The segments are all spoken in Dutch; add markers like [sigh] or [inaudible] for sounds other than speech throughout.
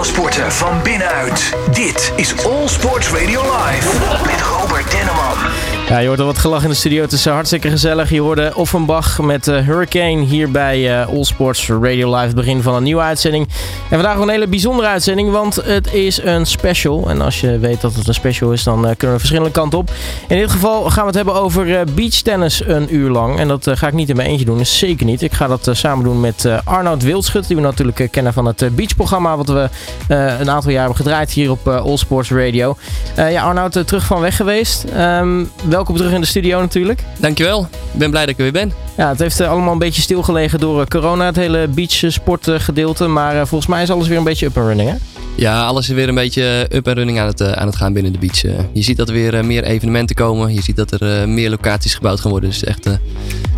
alle sporten van binnenuit. Dit is All Sports Radio Live met Robert Denneman. Ja, je hoort al wat gelach in de studio. Het is eh, hartstikke gezellig. Je hoorde Offenbach met uh, Hurricane hier bij uh, All Sports Radio Live. Het begin van een nieuwe uitzending. En vandaag een hele bijzondere uitzending, want het is een special. En als je weet dat het een special is, dan kunnen we verschillende kanten op. In dit geval gaan we het hebben over beachtennis een uur lang. En dat ga ik niet in mijn eentje doen, zeker niet. Ik ga dat samen doen met Arnoud Wildschut, die we natuurlijk kennen van het beachprogramma. Wat we een aantal jaar hebben gedraaid hier op All Sports Radio. ja, Arnoud, terug van weg geweest. Um, welkom terug in de studio natuurlijk. Dankjewel. Ik ben blij dat ik er weer ben. Ja, het heeft eh, allemaal een beetje stilgelegen door eh, corona, het hele beachsportgedeelte. Maar volgens mij is alles weer een beetje up and running, hè? Ja, alles is weer een beetje up and running aan het, aan het gaan binnen de beach. Je ziet dat er weer meer evenementen komen. Je ziet dat er meer locaties gebouwd gaan worden. Dus echt,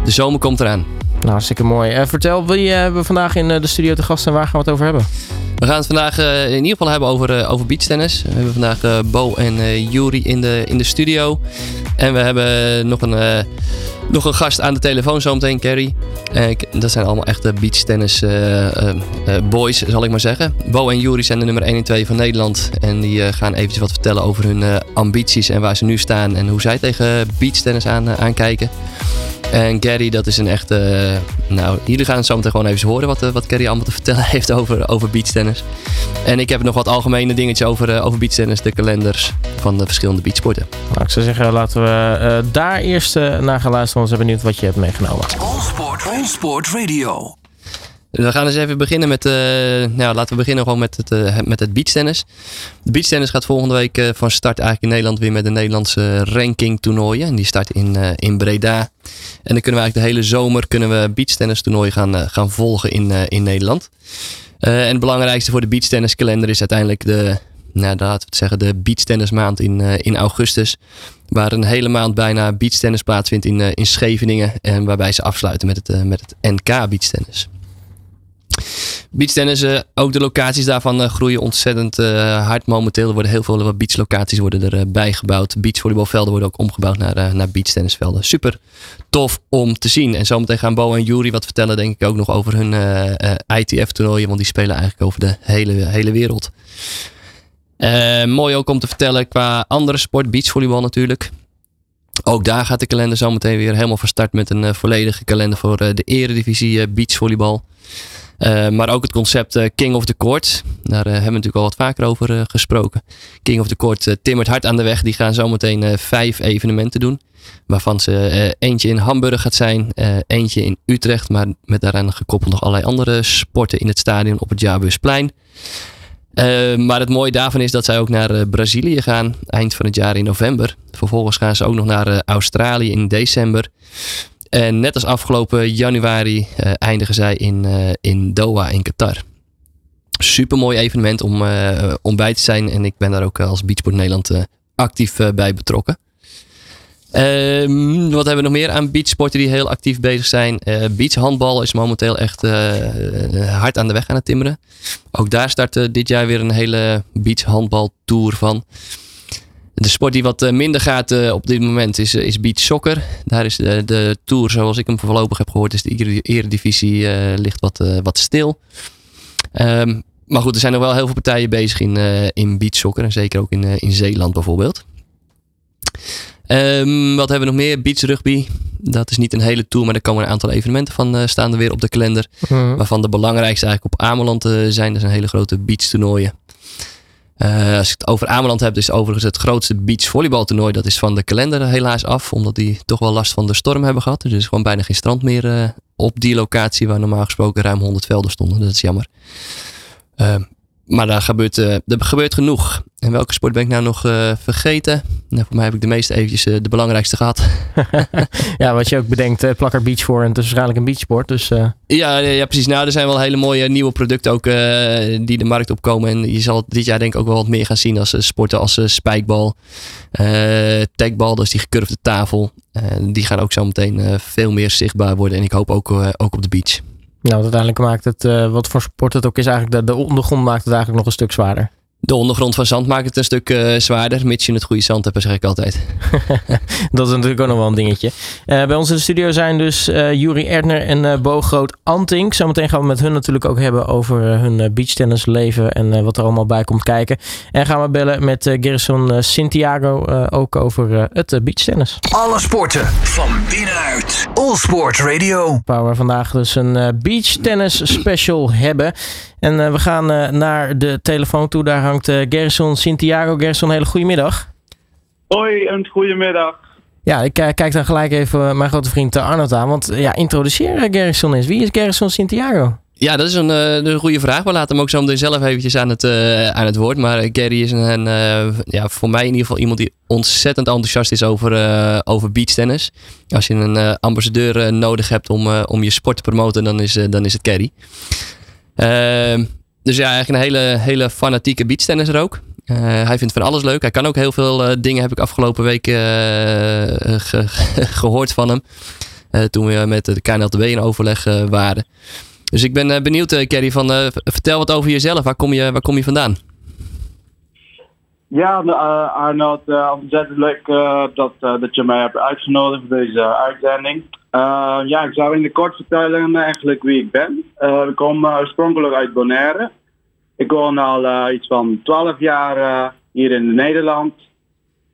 de zomer komt eraan. Nou, hartstikke mooi. vertel, wie hebben we vandaag in de studio te gast en waar gaan we het over hebben? We gaan het vandaag uh, in ieder geval hebben over, uh, over beachtennis. We hebben vandaag uh, Bo en Juri in de, in de studio. En we hebben nog een, nog een gast aan de telefoon zometeen, Kerry. dat zijn allemaal echte beachtennis boys, zal ik maar zeggen. Bo en Juri zijn de nummer 1 en 2 van Nederland. En die gaan eventjes wat vertellen over hun ambities en waar ze nu staan. En hoe zij tegen beachtennis aan, aankijken. En Gary, dat is een echte. nou, jullie gaan zo meteen gewoon even horen wat, wat Gary allemaal te vertellen [laughs] heeft over, over beachtennis. En ik heb nog wat algemene dingetjes over, over beachtennis, de kalenders van de verschillende beachsporten. Nou, ik zou zeggen, laten we daar eerst naar gaan luisteren, zijn benieuwd wat je hebt meegenomen. All Sport, All Sport Radio. We gaan eens even beginnen met, uh, nou, laten we beginnen gewoon met het, uh, met het beachtennis. De beachtennis gaat volgende week uh, van start eigenlijk in Nederland weer met de Nederlandse ranking toernooien. En die start in, in Breda. En dan kunnen we eigenlijk de hele zomer kunnen we beachtennis toernooien gaan, gaan volgen in, in Nederland. en het belangrijkste voor de beachtenniskalender is uiteindelijk de, nou, laten we het zeggen, de beachtennismaand in, in augustus. Waar een hele maand bijna beachtennis plaatsvindt in, in Scheveningen. En waarbij ze afsluiten met het, met het NK beachtennis. Beachtennis, uh, ook de locaties daarvan groeien ontzettend hard momenteel. Er worden heel veel beachlocaties worden er bijgebouwd. Beachvolleybalvelden worden ook omgebouwd naar, naar beachtennisvelden. Super tof om te zien. En zometeen gaan Bo en Jury wat vertellen denk ik ook nog over hun ITF-toernooien. Want die spelen eigenlijk over de hele, hele wereld. Mooi ook om te vertellen qua andere sport, beachvolleybal natuurlijk. Ook daar gaat de kalender zometeen weer helemaal van start met een volledige kalender voor de eredivisie beachvolleybal. Maar ook het concept King of the Court. Daar hebben we natuurlijk al wat vaker over gesproken. King of the Court timmert hard aan de weg. Die gaan zometeen vijf evenementen doen. Waarvan ze eentje in Hamburg gaat zijn. eentje in Utrecht. Maar met daaraan gekoppeld nog allerlei andere sporten in het stadion op het Jaarbeursplein. Maar het mooie daarvan is dat zij ook naar Brazilië gaan. Eind van het jaar in november. Vervolgens gaan ze ook nog naar Australië in december. En net als afgelopen januari eindigen zij in, in Doha in Qatar. Super mooi evenement om, om bij te zijn. En ik ben daar ook als Beachsport Nederland actief bij betrokken. Um, wat hebben we nog meer aan beachsporten die heel actief bezig zijn? beachhandbal is momenteel echt hard aan de weg aan het timmeren. Ook daar start dit jaar weer een hele beachhandbal tour van. De sport die wat eh, minder gaat eh, op dit moment is, eh, is beach soccer. Daar is de, de tour, zoals ik hem voorlopig heb gehoord, is de eredivisie uh, ligt wat, wat stil. Um, maar goed, er zijn nog wel heel veel partijen bezig in, uh, in beach soccer. En zeker ook in, uh, in Zeeland bijvoorbeeld. Um, wat hebben we nog meer? Beach rugby. Dat is niet een hele tour, maar er komen een aantal evenementen van uh, staan er weer op de kalender. Mhm. Waarvan de belangrijkste eigenlijk op Ameland zijn. Dat zijn hele grote beach toernooien. Uh, als ik het over Ameland heb, is overigens het grootste beachvolleybaltoernooi. Dat is van de kalender helaas af, omdat die toch wel last van de storm hebben gehad. Dus er is gewoon bijna geen strand meer uh, op die locatie waar normaal gesproken ruim 100 velden stonden. Dat is jammer. Uh, maar daar gebeurt, uh, er gebeurt genoeg. En welke sport ben ik nou nog uh, vergeten? Nou, voor mij heb ik de meeste eventjes uh, de belangrijkste gehad. [laughs] ja, wat je ook bedenkt, Plakker Beach voor en het is waarschijnlijk een beachsport. Dus, ja, ja, precies. Nou, er zijn wel hele mooie nieuwe producten ook die de markt opkomen. En je zal dit jaar denk ik ook wel wat meer gaan zien als sporten als spijkbal, tagbal, dus die gecurvede tafel. die gaan ook zo meteen veel meer zichtbaar worden. En ik hoop ook, ook op de beach. Nou, uiteindelijk maakt het, uh, wat voor sport het ook is, eigenlijk de ondergrond maakt het eigenlijk nog een stuk zwaarder. De ondergrond van zand maakt het een stuk uh, zwaarder, mits je het goede zand hebt, zeg ik altijd. [laughs] dat is natuurlijk ook nog wel een dingetje. Uh, bij ons in de studio zijn dus uh, Juri Erdner en uh, Bo Groot Antink. Zometeen gaan we met hun natuurlijk ook hebben over hun beachtennisleven en wat er allemaal bij komt kijken. En gaan we bellen met Gerson Santiago ook over het beachtennis. Alle sporten van binnenuit. All Sport Radio. Waar we vandaag dus een beachtennis special hebben. En we gaan naar de telefoon toe. Daar hangt uh, Gerson Santiago. Gerson, hele goedemiddag. Hoi, een goedemiddag. Ja, ik uh, kijk dan gelijk even mijn grote vriend uh, Arnold aan. Want ja, introduceer Gerson eens. Wie is Gerson Santiago? Ja, dat is een, een goede vraag. We laten hem ook zo meteen zelf eventjes aan het, aan het woord. Maar Gary is een, ja, voor mij in ieder geval iemand die ontzettend enthousiast is over, over beachtennis. Als je een ambassadeur nodig hebt om, om je sport te promoten, dan is, dan is het Gary. Dus ja, eigenlijk een hele, hele fanatieke beachtennisser ook. Uh, hij vindt van alles leuk. Hij kan ook heel veel uh, dingen, heb ik afgelopen week ge [laughs] gehoord van hem. toen we met de KNLTB in overleg waren. Dus ik ben benieuwd, Kerry, van, vertel wat over jezelf. Waar kom je, waar kom je vandaan? Ja, Arnold, ontzettend leuk dat, dat je mij hebt uitgenodigd voor deze uitzending. ja, ik zou in de kort vertellen eigenlijk wie ik ben. ik kom oorspronkelijk uit Bonaire. Ik woon al uh, iets van 12 jaar uh, hier in Nederland.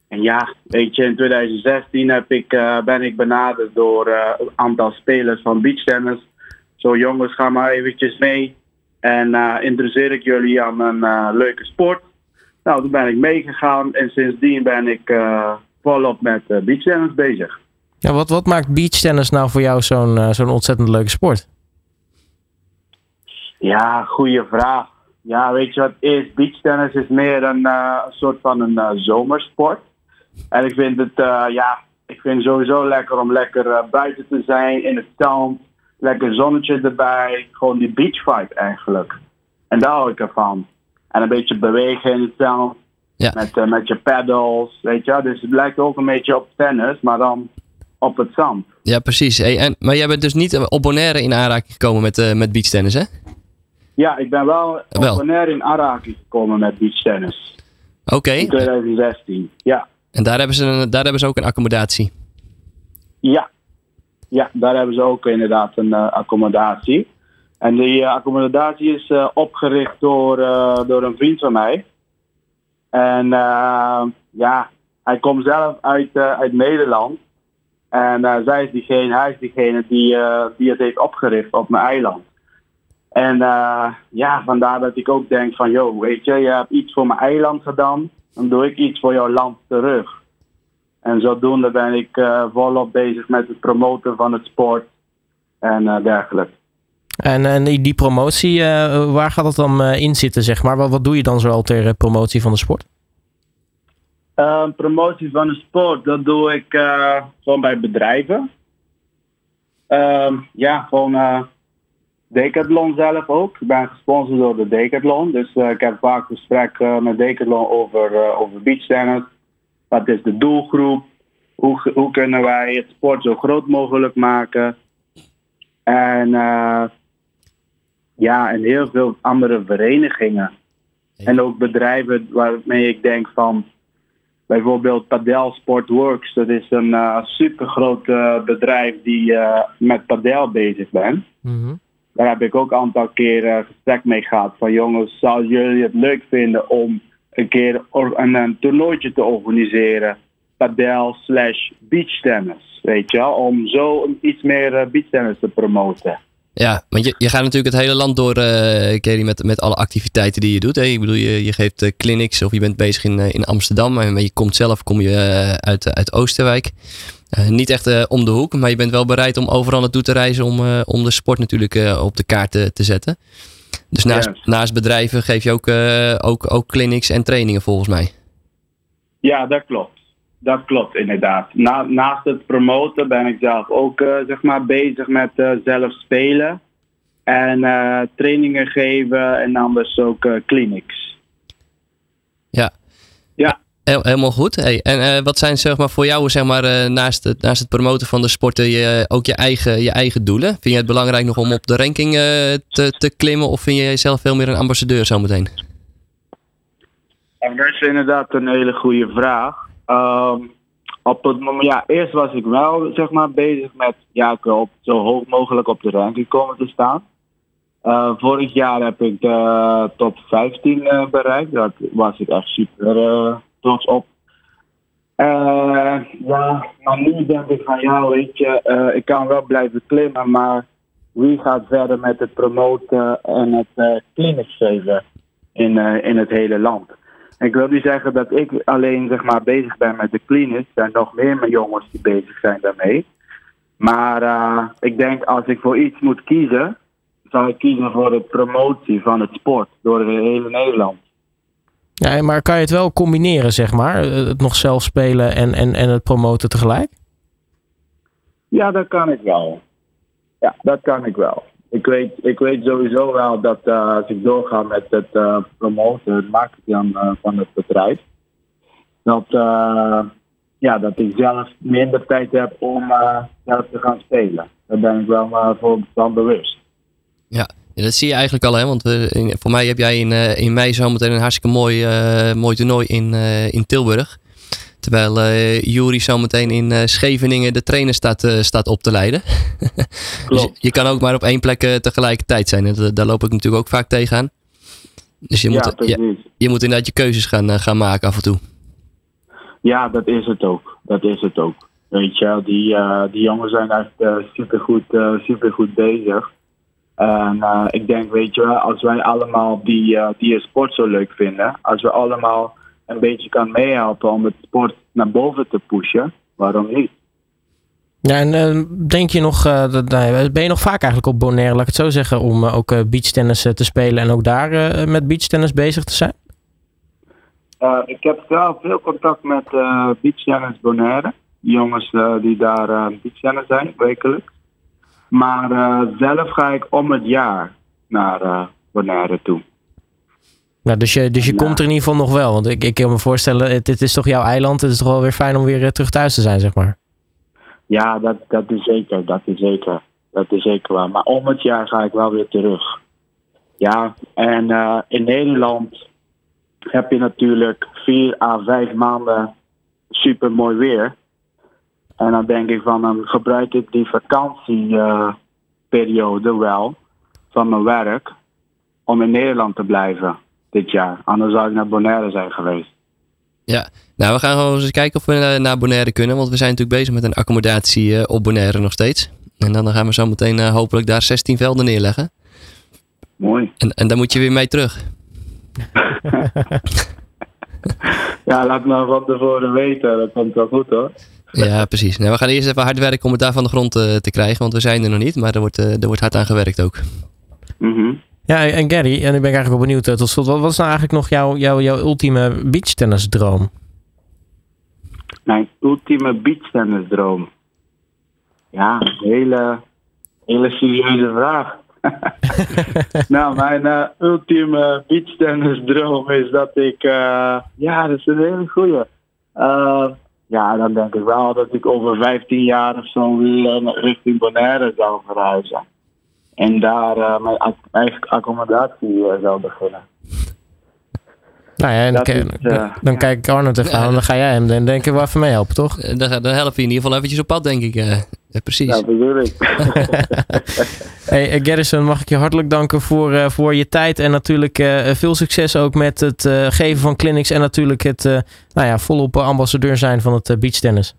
En ja, weet je, in 2016 heb ik, uh, ben ik benaderd door een aantal spelers van beachtennis. Zo jongens, ga maar eventjes mee. En interesseer ik jullie aan een leuke sport. Nou, toen ben ik meegegaan en sindsdien ben ik volop met beachtennis bezig. Ja, wat, wat maakt beachtennis nou voor jou zo'n zo'n ontzettend leuke sport? Ja, goede vraag. Ja, weet je wat het is? Beachtennis is meer een, uh, een soort van een uh, zomersport. En ik vind het, uh, ja, ik vind het sowieso lekker om lekker buiten te zijn, in het zand. Lekker zonnetje erbij. Gewoon die beach vibe eigenlijk. En daar hou ik ervan. En een beetje bewegen in het zand. Ja. Met, met je paddles, weet je. Dus het lijkt ook een beetje op tennis, maar dan op het zand. Ja, precies. Hey, en, maar jij bent dus niet op Bonaire in aanraking gekomen met, uh, met beachtennis, hè? Ja, ik ben wel, wel. in aanraking gekomen met beachtennis. Oké. In 2016, ja. En daar hebben, ze een, daar hebben ze ook een accommodatie? Ja. Ja, daar hebben ze ook inderdaad een uh, accommodatie. En die uh, accommodatie is uh, opgericht door, door een vriend van mij. En ja, hij komt zelf uit, uit Nederland. En zij is diegene, hij is diegene die, die het heeft opgericht op mijn eiland. En ja, vandaar dat ik ook denk van, joh, weet je, je hebt iets voor mijn eiland gedaan, dan doe ik iets voor jouw land terug. En zodoende ben ik uh, volop bezig met het promoten van het sport en uh, dergelijke. En, en die promotie, waar gaat dat dan in zitten, zeg maar? Wat, doe je dan zoal ter promotie van de sport? promotie van de sport, dat doe ik gewoon bij bedrijven. Ehm, ja, gewoon Decathlon zelf ook. Ik ben gesponsord door de Decathlon. Dus ik heb vaak gesprekken met Decathlon over, over beachtennis. Wat is de doelgroep? Hoe, hoe kunnen wij het sport zo groot mogelijk maken? En ja, en heel veel andere verenigingen. En ook bedrijven waarmee ik denk van bijvoorbeeld Padel Sport Works. Dat is een uh, supergroot bedrijf die met padel bezig bent. Mm daar heb ik ook een aantal keren gesprek mee gehad. Van jongens, zouden jullie het leuk vinden om een keer een, een toernooitje te organiseren? Padel slash beachtennis, weet je wel? Om zo iets meer beachtennis te promoten. Ja, want je, je gaat natuurlijk het hele land door, uh, Kelly, met, met alle activiteiten die je doet. Hè? Ik bedoel, je, je geeft uh, clinics of je bent bezig in, in Amsterdam. Maar je komt zelf kom je, uit, uit Oosterwijk. Niet echt om de hoek, maar je bent wel bereid om overal naartoe te reizen om, om de sport natuurlijk op de kaart te, te zetten. Dus naast, yes. naast bedrijven geef je ook, ook, ook clinics en trainingen volgens mij. Ja, dat klopt. Dat klopt inderdaad. Na, naast het promoten ben ik zelf ook zeg maar bezig met zelf spelen. En trainingen geven en anders ook clinics. Ja. Ja helemaal goed. Hey, en uh, wat zijn zeg maar, voor jou zeg maar, uh, naast, het, naast het promoten van de sporten je, ook je eigen, je eigen doelen? Vind je het belangrijk nog om op de ranking uh, te, te klimmen of vind je jezelf veel meer een ambassadeur zometeen? En dat is inderdaad een hele goede vraag. Ehm, op het moment, ja, eerst was ik wel zeg maar, bezig met ja, op, zo hoog mogelijk op de ranking komen te staan. Eh, vorig jaar heb ik de top 15 eh, bereikt. Daar was ik echt super eh, trots op. Ja, maar nu denk ik van ja, weet je, ik kan wel blijven klimmen, maar wie gaat verder met het promoten en het clinics geven in, in het hele land? Ik wil niet zeggen dat ik alleen zeg maar, bezig ben met de clinics. Er zijn nog meer mijn jongens die bezig zijn daarmee. Maar eh, ik denk als ik voor iets moet kiezen, zou ik kiezen voor de promotie van het sport door het hele Nederland. Ja, maar kan je het wel combineren, zeg maar? Eh, Het nog zelf spelen en, en, en het promoten tegelijk? Ja, dat kan ik wel. Ja, dat kan ik wel. Ik weet, ik weet sowieso wel dat eh, als ik doorga met het eh, promoten, het marketing eh, van het bedrijf, dat, ja, dat ik zelf minder tijd heb om zelf te gaan spelen. Daar ben ik wel voor van bewust. Ja, dat zie je eigenlijk al, hè? Want voor mij heb jij in, in mei zometeen een hartstikke mooi, mooi toernooi in, in Tilburg. Terwijl eh Jury zometeen in eh, Scheveningen de trainer staat, eh, staat op te leiden. [laughs] dus Klopt. je kan ook maar op één plek tegelijkertijd zijn. En daar loop ik natuurlijk ook vaak tegenaan. Dus je moet, ja, precies. je moet inderdaad je keuzes gaan, gaan maken af en toe. Ja, dat is het ook. Dat is het ook. Weet je, die, die jongens zijn echt supergoed, supergoed bezig. En ik denk, weet je als wij allemaal die, die sport zo leuk vinden, als we allemaal een beetje kan meehelpen om het sport naar boven te pushen, waarom niet? Ja, en eh, denk je nog, eh, dat, nou, ben je nog vaak eigenlijk op Bonaire, laat ik het zo zeggen, om eh, ook beachtennis te spelen en ook daar met beachtennis bezig te zijn? Ik heb wel veel contact met eh Beach Tennis Bonaire. Jongens die daar uh, beach tennis zijn, wekelijks. Maar zelf ga ik om het jaar naar Bonaire toe. Nou, dus je, dus je Ja. komt er in ieder geval nog wel. Want ik, ik kan me voorstellen, het, het is toch jouw eiland. Het is toch wel weer fijn om weer eh, terug thuis te zijn, zeg maar. Ja, dat, dat is zeker, dat is zeker. Dat is zeker waar. Maar om het jaar ga ik wel weer terug. Ja, en eh, in Nederland heb je natuurlijk vier à vijf maanden super mooi weer. En dan denk ik van, dan gebruik ik die vakantieperiode wel van mijn werk om in Nederland te blijven dit jaar. Anders zou ik naar Bonaire zijn geweest. Ja, nou we gaan gewoon eens kijken of we eh, naar Bonaire kunnen. Want we zijn natuurlijk bezig met een accommodatie eh, op Bonaire nog steeds. En dan gaan we zo meteen eh, hopelijk daar 16 velden neerleggen. Mooi. En, en daar moet je weer mee terug. [laughs] Ja, laat me van tevoren weten. Dat komt wel goed hoor. Ja, precies. Nou, we gaan eerst even hard werken om het daar van de grond te krijgen. Want we zijn er nog niet, maar er wordt, er wordt hard aan gewerkt ook. Mhm. Ja, en Gary, en nu ben ik eigenlijk wel benieuwd eh, tot slot. Wat was nou eigenlijk nog jouw, jouw, jouw ultieme beachtennisdroom? Mijn ultieme beachtennisdroom. Ja, een hele, hele serieuze vraag. [laughs] nou, mijn eh, ultieme beachtennisdroom is dat ik... eh, ja, dat is een hele goeie. Ja, dan denk ik wel dat ik over 15 jaar of zo richting Bonaire zou verhuizen. En daar eh, mijn eigen accommodatie eh, zou beginnen. Nou ja, en dan, is, eh, dan, dan ja. kijk ik Arnold even aan en dan ga jij hem dan denk ik wel even mee helpen, toch? Dan, dan help je in ieder geval eventjes op pad, denk ik. eh. Ja, precies. Ja, bedoel ik. [laughs] Hey, Garrison, mag ik je hartelijk danken voor, eh, voor je tijd. En natuurlijk eh, veel succes ook met het eh, geven van clinics. En natuurlijk het eh, nou ja, volop ambassadeur zijn van het beachtennis.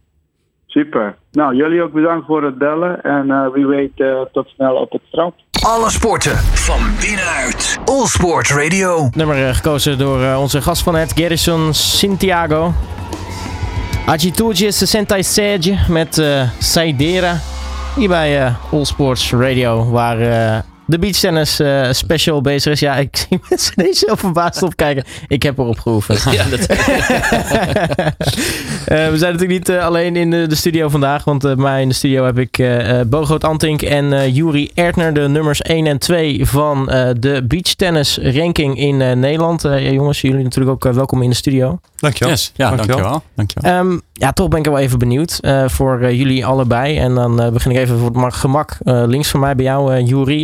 Super. Nou, jullie ook bedankt voor het bellen. En eh, wie weet eh, tot snel op het strand. Alle sporten van binnenuit. All Sport Radio. Nummer eh, gekozen door eh, onze gast van het, Garrison Santiago. Agitude 66 met eh Saidera. Hier bij eh, All Sports Radio, waar eh, de beachtennis eh special bezig is. Ja, ik zie [laughs] mensen ineens heel verbaasd opkijken. Ik heb erop geoefend. Ja, dat, [laughs] Eh, we zijn natuurlijk niet eh, alleen in de, de studio vandaag, want bij mij in de studio heb ik eh eh, Bogoot Antink en eh Juri Ertner, de nummers 1 en 2 van eh, de beachtennis ranking in eh, Nederland. Eh, ja, jongens, jullie natuurlijk ook welkom in de studio. Dankjewel. Yes, ja, Dankjewel. dankjewel. dankjewel. Ehm, ja, toch ben ik wel even benieuwd eh, voor eh, jullie allebei. En dan eh, begin ik even voor het ma- gemak links van mij bij jou, eh Juri.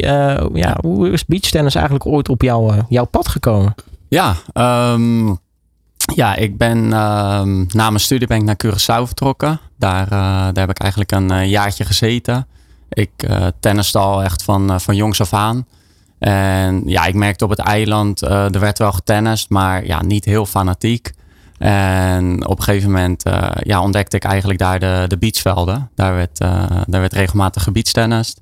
Ja, hoe is beachtennis eigenlijk ooit op jou, jouw pad gekomen? Ja, ehm, Ja, ik ben ehm, na mijn studie ben ik naar Curaçao vertrokken. Daar, daar heb ik eigenlijk een jaartje gezeten. Ik uh, tenniste al echt van, van jongs af aan. En ja, ik merkte op het eiland, er werd wel getennist, maar ja, niet heel fanatiek. En op een gegeven moment uh, ja, ontdekte ik eigenlijk daar de, de beachvelden. Daar werd, uh, daar werd regelmatig gebiedstennist.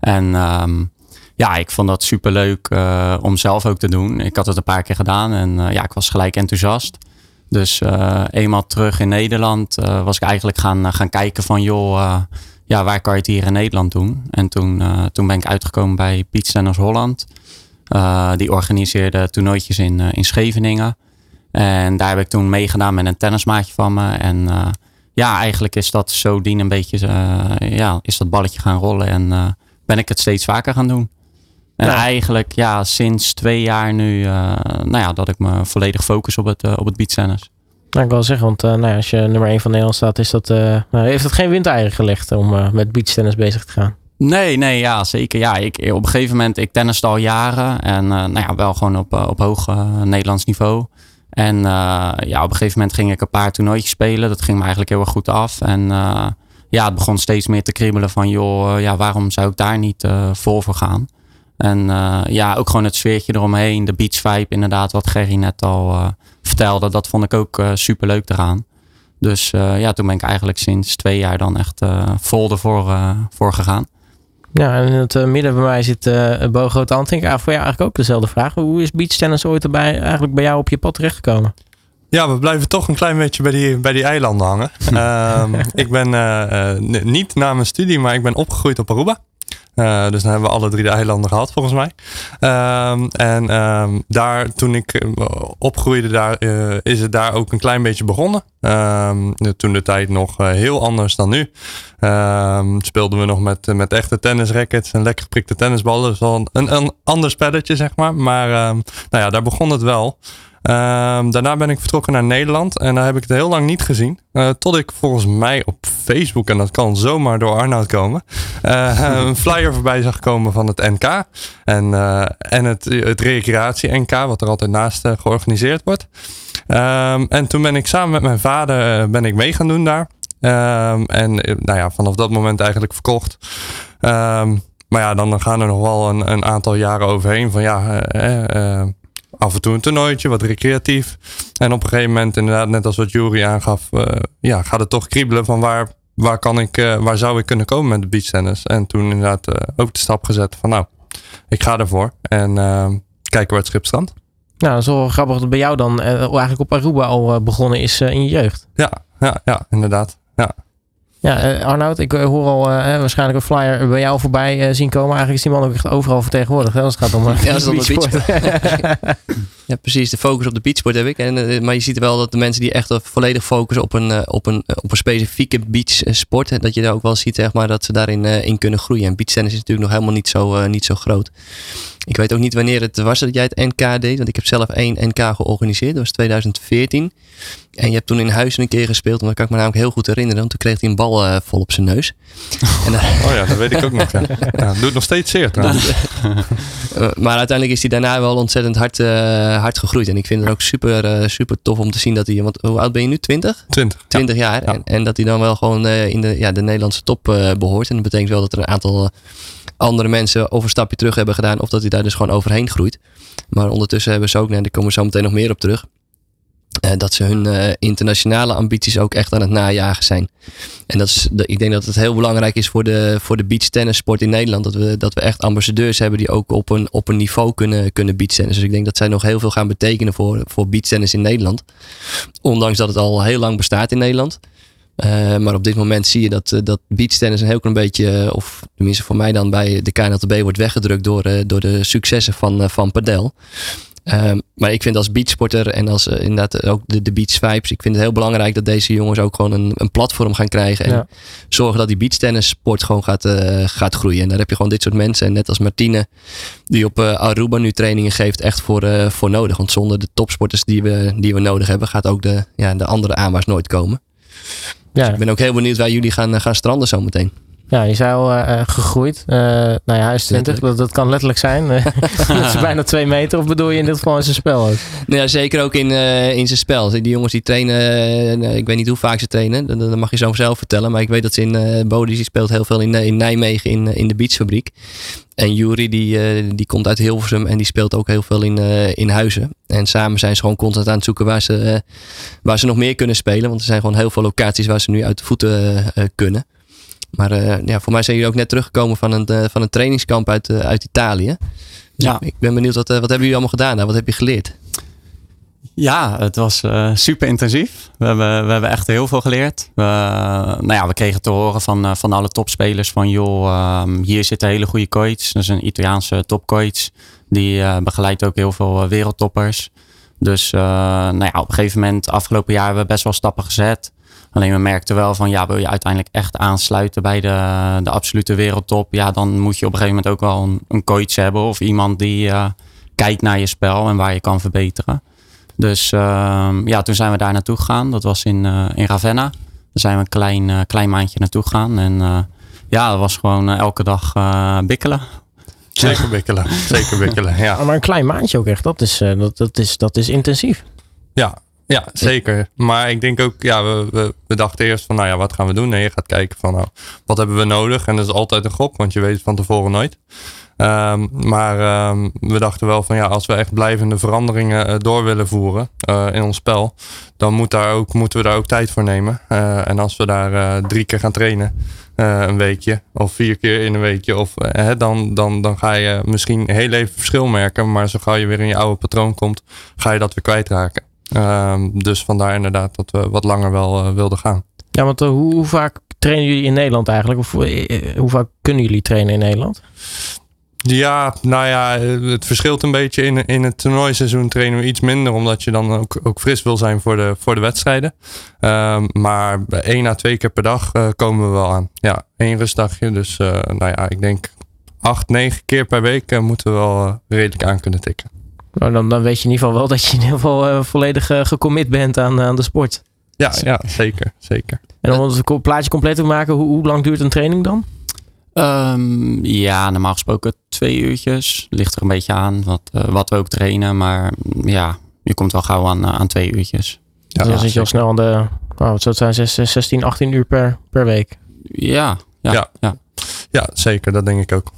En um, ja, ik vond dat super leuk uh, om zelf ook te doen. Ik had het een paar keer gedaan en ja, ik was gelijk enthousiast. Dus eenmaal terug in Nederland was ik eigenlijk gaan, gaan kijken van joh, ja, waar kan je het hier in Nederland doen? En toen, toen ben ik uitgekomen bij Beach Tennis Holland. die organiseerde toernooitjes in, in Scheveningen. En daar heb ik toen meegedaan met een tennismaatje van me. En uh, ja, eigenlijk is dat zo dien een beetje, uh, ja, is dat balletje gaan rollen. En uh, ben ik het steeds vaker gaan doen. En ja. eigenlijk, ja, sinds twee jaar nu, nou ja, dat ik me volledig focus op het, op het beachtennis. Nou, ik wil zeggen, want nou ja, als je nummer 1 van Nederland staat, is dat, nou, heeft het geen windeieren gelegd om met beachtennis bezig te gaan? Nee, nee, ja, zeker. Ja, ik, op een gegeven moment, ik tenniste al jaren. En nou ja, wel gewoon op, op hoog Nederlands niveau. En uh, ja, op een gegeven moment ging ik een paar toernooitjes spelen. Dat ging me eigenlijk heel erg goed af. En uh, ja, het begon steeds meer te kriebelen van joh, ja, waarom zou ik daar niet uh, vol voor gaan? En ja, ook gewoon het sfeertje eromheen, de beach vibe inderdaad, wat Gerry net al vertelde. Dat vond ik ook super leuk eraan. Dus ja, toen ben ik eigenlijk sinds twee jaar dan echt vol ervoor voor gegaan. Ja, en in het uh, midden bij mij zit uh, Bo Groot-Antink. voor jou eigenlijk ook dezelfde vraag. Hoe is beachtennis ooit erbij, eigenlijk bij jou op je pad terechtgekomen? Ja, we blijven toch een klein beetje bij die, bij die eilanden hangen. um, [laughs] ik ben uh, niet na mijn studie, maar ik ben opgegroeid op Aruba. Uh, dus dan hebben we alle drie de eilanden gehad, volgens mij. Um, en um, daar, toen ik uh, opgroeide, daar, uh, is het daar ook een klein beetje begonnen. Um, toen de tijd nog heel anders dan nu. speelden we nog met, met echte tennisrackets en lekker geprikte tennisballen. Dus wel een, een ander spelletje, zeg maar. Maar nou ja, daar begon het wel. Um, daarna ben ik vertrokken naar Nederland en daar heb ik het heel lang niet gezien. Uh, tot ik volgens mij op Facebook, en dat kan zomaar door Arnoud komen, uh, [laughs] een flyer voorbij zag komen van het NK. En, uh, en het, het recreatie-NK, wat er altijd naast georganiseerd wordt. Um, en toen ben ik samen met mijn vader ben ik mee gaan doen daar. Um, en nou ja, vanaf dat moment eigenlijk verkocht. maar ja, dan gaan er nog wel een, een aantal jaren overheen van ja af en toe een toernooitje, wat recreatief. En op een gegeven moment, inderdaad, net als wat Jury aangaf, uh, ja, gaat het toch kriebelen van waar, waar, kan ik, uh, waar zou ik kunnen komen met de beachtennis. En toen inderdaad uh, ook de stap gezet van nou, ik ga ervoor en kijken waar het schip strandt. Nou, dat is wel grappig dat bij jou dan eigenlijk op Aruba al begonnen is in je jeugd. Ja, ja, ja inderdaad. Ja. Ja, uh, Arnoud, ik uh, hoor al uh, waarschijnlijk een flyer bij jou voorbij zien komen. Eigenlijk is die man ook echt overal vertegenwoordigd. Hè, als het gaat om ja, als het [laughs] beachsport. [laughs] ja, precies. De focus op de beachsport heb ik. En, maar je ziet wel dat de mensen die echt volledig focussen op een, op een, op een specifieke beachsport. Dat je daar ook wel ziet zeg maar, dat ze daarin in kunnen groeien. En beachtennis is natuurlijk nog helemaal niet zo, niet zo groot. Ik weet ook niet wanneer het was dat jij het NK deed. Want ik heb zelf één NK georganiseerd. Dat was 2014. En je hebt toen in huis een keer gespeeld. En dat kan ik me namelijk heel goed herinneren. Want toen kreeg hij een bal uh, vol op zijn neus. En, uh, oh ja, dat weet ik ook nog. Ja. ja doet nog steeds zeer trouwens. uh, [laughs] maar uiteindelijk is hij daarna wel ontzettend hard, hard gegroeid. En ik vind het ook super, super tof om te zien dat hij... Want hoe oud ben je nu? 20? 20. 20 jaar. Ja. En, en, dat hij dan wel gewoon in de, ja, de Nederlandse top behoort. En dat betekent wel dat er een aantal andere mensen of een stapje terug hebben gedaan. Of dat hij daar dus gewoon overheen groeit. Maar ondertussen hebben ze ook, en daar komen we zo meteen nog meer op terug. Uh, dat ze hun uh, internationale ambities ook echt aan het najagen zijn. En dat is, ik denk dat het heel belangrijk is voor de, voor de beachtennissport in Nederland. Dat we, dat we echt ambassadeurs hebben die ook op een, op een niveau kunnen, kunnen beachtennis. Dus ik denk dat zij nog heel veel gaan betekenen voor, voor beachtennis in Nederland. Ondanks dat het al heel lang bestaat in Nederland. Uh, maar op dit moment zie je dat, uh, dat beachtennis een heel klein beetje, of tenminste voor mij dan bij de KNLTB, wordt weggedrukt door, door de successen van, van padel. Um, maar ik vind als beachsporter en als inderdaad ook de, de beach vibes, ik vind het heel belangrijk dat deze jongens ook gewoon een, een platform gaan krijgen. En ja. zorgen dat die beachtennis sport gewoon gaat, gaat groeien. En daar heb je gewoon dit soort mensen, en net als Martine, die op Aruba nu trainingen geeft, echt voor, voor nodig. Want zonder de topsporters die we, die we nodig hebben, gaat ook de, ja, de andere aanwas nooit komen. Ja. Dus ik ben ook heel benieuwd waar jullie gaan, gaan stranden zometeen. Ja, je zei al eh, eh, gegroeid. Eh, nou ja, hij is 20. Dat, dat kan letterlijk zijn. [laughs] Dat is bijna twee meter. Of bedoel je in dit geval in zijn spel ook? Nou ja, zeker ook in, in zijn spel. Die jongens die trainen, eh, ik weet niet hoe vaak ze trainen. Dat, dat mag je zo zelf vertellen. Maar ik weet dat ze in uh, die speelt heel veel in, in Nijmegen in, in de beachfabriek. En Jury die, die komt uit Hilversum en die speelt ook heel veel in, in Huizen. En samen zijn ze gewoon constant aan het zoeken waar ze, waar ze nog meer kunnen spelen. Want er zijn gewoon heel veel locaties waar ze nu uit de voeten kunnen. Maar eh, ja, voor mij zijn jullie ook net teruggekomen van een, eh, van een trainingskamp uit, eh, uit Italië. Dus Ja. ik, ben benieuwd, wat, wat hebben jullie allemaal gedaan daar? Wat heb je geleerd? Ja, het was super intensief. We hebben, we hebben echt heel veel geleerd. We, nou ja, we kregen te horen van, van alle topspelers van joh, ehm, hier zit een hele goede coach. Dat is een Italiaanse topcoach. Die begeleidt ook heel veel wereldtoppers. Dus nou ja, op een gegeven moment, afgelopen jaar, hebben we best wel stappen gezet. Alleen we merkten wel van, ja, wil je uiteindelijk echt aansluiten bij de, de absolute wereldtop? Ja, dan moet je op een gegeven moment ook wel een, een coach hebben of iemand die eh, kijkt naar je spel en waar je kan verbeteren. Dus ehm, ja, toen zijn we daar naartoe gegaan. Dat was in, eh, in Ravenna. Daar zijn we een klein, eh, klein maandje naartoe gegaan. En eh, ja, dat was gewoon elke dag eh, bikkelen. Zeker bikkelen. Zeker bikkelen, ja. Maar een klein maandje ook echt. Dat is, eh, dat, dat is, dat is intensief. Ja, ja, zeker. Maar ik denk ook, ja, we, we, dachten eerst van, nou ja, wat gaan we doen? Nee, je gaat kijken van, nou, wat hebben we nodig? En dat is altijd een gok, want je weet het van tevoren nooit. Ehm, maar ehm, we dachten wel van, ja, als we echt blijvende veranderingen eh, door willen voeren eh, in ons spel, dan moet daar ook, moeten we daar ook tijd voor nemen. Eh, en als we daar drie keer gaan trainen, een weekje, of vier keer in een weekje, of, hè, dan, dan, dan ga je misschien heel even verschil merken. Maar zo gauw je weer in je oude patroon komt, ga je dat weer kwijtraken. Ehm, dus vandaar inderdaad dat we wat langer wel eh, wilden gaan. Ja, want eh, hoe, hoe vaak trainen jullie in Nederland eigenlijk? Of eh, hoe vaak kunnen jullie trainen in Nederland? Ja, nou ja, het verschilt een beetje. In, in het toernooiseizoen trainen we iets minder, omdat je dan ook, ook fris wil zijn voor de, voor de wedstrijden. Ehm, maar één à twee keer per dag komen we wel aan. Ja, één rustdagje. Dus nou ja, ik denk acht, negen keer per week moeten we wel redelijk aan kunnen tikken. Nou, dan, dan weet je in ieder geval wel dat je in ieder geval eh, volledig eh, gecommit bent aan, aan de sport. Ja, ja zeker, zeker. En om het plaatje compleet te maken, hoe, hoe lang duurt een training dan? Ehm, ja, normaal gesproken twee uurtjes. Ligt er een beetje aan wat, eh, wat we ook trainen. Maar ja, je komt wel gauw aan, eh, aan twee uurtjes. Ja, Dus dan zit je al snel aan de, wat zou het zijn, zes- 16, 18 uur per, per week. Ja, ja, Ja. ja. Ja, zeker. Dat denk ik ook.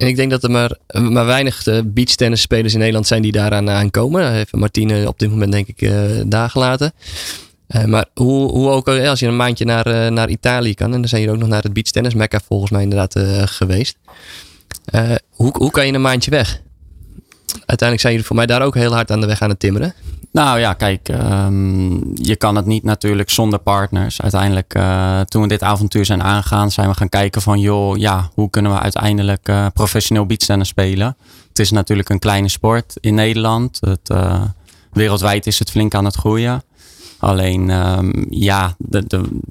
En ik denk dat er maar, maar weinig uh, beachtennisspelers in Nederland zijn die daaraan aankomen. Heeft Martine op dit moment denk ik uh, daar gelaten. Maar hoe, hoe ook als je een maandje naar, naar Italië kan. En dan zijn jullie ook nog naar het beachtennis Mecca volgens mij inderdaad geweest. hoe, hoe kan je een maandje weg? Uiteindelijk zijn jullie voor mij daar ook heel hard aan de weg aan het timmeren. Nou ja, kijk, um, je kan het niet natuurlijk zonder partners. Uiteindelijk, uh, toen we dit avontuur zijn aangegaan, zijn we gaan kijken van, joh, ja, hoe kunnen we uiteindelijk uh, professioneel beachtennis spelen? Het is natuurlijk een kleine sport in Nederland. Het, uh, wereldwijd is het flink aan het groeien. Alleen, um, ja,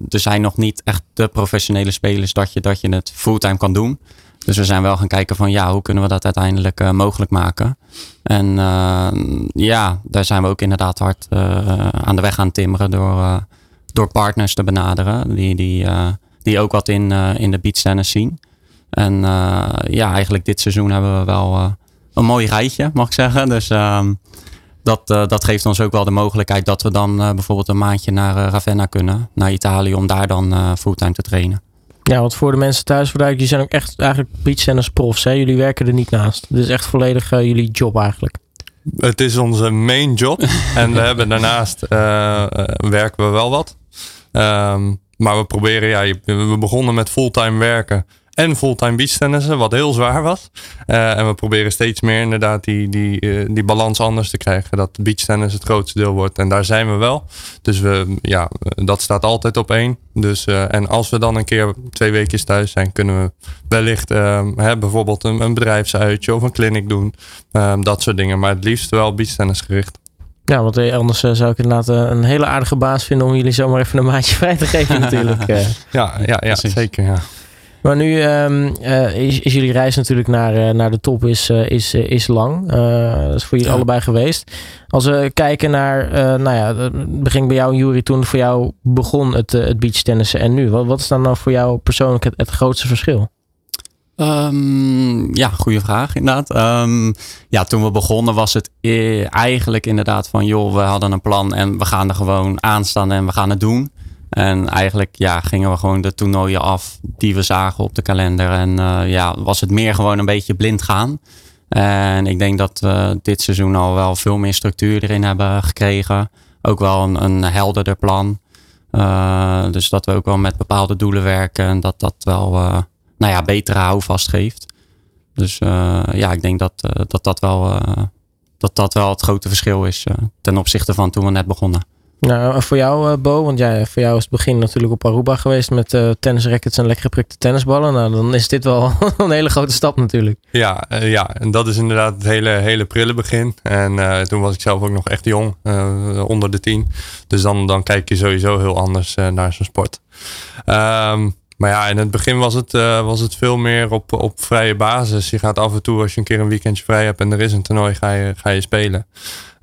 er zijn nog niet echt de professionele spelers dat je, dat je het fulltime kan doen. Dus we zijn wel gaan kijken van ja, hoe kunnen we dat uiteindelijk mogelijk maken. En uh, ja, daar zijn we ook inderdaad hard uh, aan de weg aan timmeren door, door partners te benaderen. Die, die, die ook wat in, in de beachtennis zien. En ja, eigenlijk dit seizoen hebben we wel een mooi rijtje, mag ik zeggen. Dus dat, dat geeft ons ook wel de mogelijkheid dat we dan bijvoorbeeld een maandje naar Ravenna kunnen. Naar Italië om daar dan fulltime te trainen. Ja, want voor de mensen thuis, voor jullie zijn ook echt eigenlijk beachtennis profs. Hè? Jullie werken er niet naast. Dit is echt volledig uh, jullie job eigenlijk. Het is onze main job. [laughs] en we hebben daarnaast uh, uh, werken we wel wat. Um, maar we proberen, ja, we begonnen met fulltime werken en fulltime beachtennissen, wat heel zwaar was. Uh, en we proberen steeds meer inderdaad die, die, uh, die balans anders te krijgen. Dat beachtennis het grootste deel wordt. En daar zijn we wel. Dus we, ja, dat staat altijd op één. Dus, uh, en als we dan een keer twee weken thuis zijn, kunnen we wellicht hè, bijvoorbeeld een, een bedrijfsuitje of een clinic doen. dat soort dingen. Maar het liefst wel beachtennis gericht. Ja, want anders zou ik inderdaad een hele aardige baas vinden om jullie zomaar even een maandje [laughs] vrij te geven natuurlijk. Uh. Ja, ja, ja zeker ja. Maar nu um, uh, is, is, jullie reis natuurlijk naar, uh, naar de top is, uh, is, is lang. dat is voor jullie ja. allebei geweest. Als we kijken naar, nou ja, het begin bij jou en Jury toen voor jou begon het, het beachtennissen en nu. Wat, wat is dan nou voor jou persoonlijk het, het grootste verschil? Um, ja, goede vraag inderdaad. Um, ja, toen we begonnen was het eigenlijk inderdaad van joh, we hadden een plan en we gaan er gewoon aan staan en we gaan het doen. En eigenlijk ja, gingen we gewoon de toernooien af die we zagen op de kalender. En uh, ja, was het meer gewoon een beetje blind gaan. En ik denk dat we dit seizoen al wel veel meer structuur erin hebben gekregen. Ook wel een, helderder plan. Uh, dus dat we ook wel met bepaalde doelen werken. En dat dat wel uh, nou ja, betere houvast geeft. Dus ja, ik denk dat dat, dat, wel, dat dat wel het grote verschil is ten opzichte van toen we net begonnen. Nou, voor jou, uh, Bo, want ja, voor jou is het begin natuurlijk op Aruba geweest met uh, tennisrackets en lekker geprikte tennisballen. Nou, dan is dit wel [laughs] een hele grote stap natuurlijk. Ja, uh, ja, en dat is inderdaad het hele, hele prille begin. En toen was ik zelf ook nog echt jong, onder de tien. Dus dan, dan kijk je sowieso heel anders naar zo'n sport. Um, maar ja, in het begin was het, was het veel meer op, op vrije basis. Je gaat af en toe, als je een keer een weekendje vrij hebt en er is een toernooi, ga je, ga je spelen.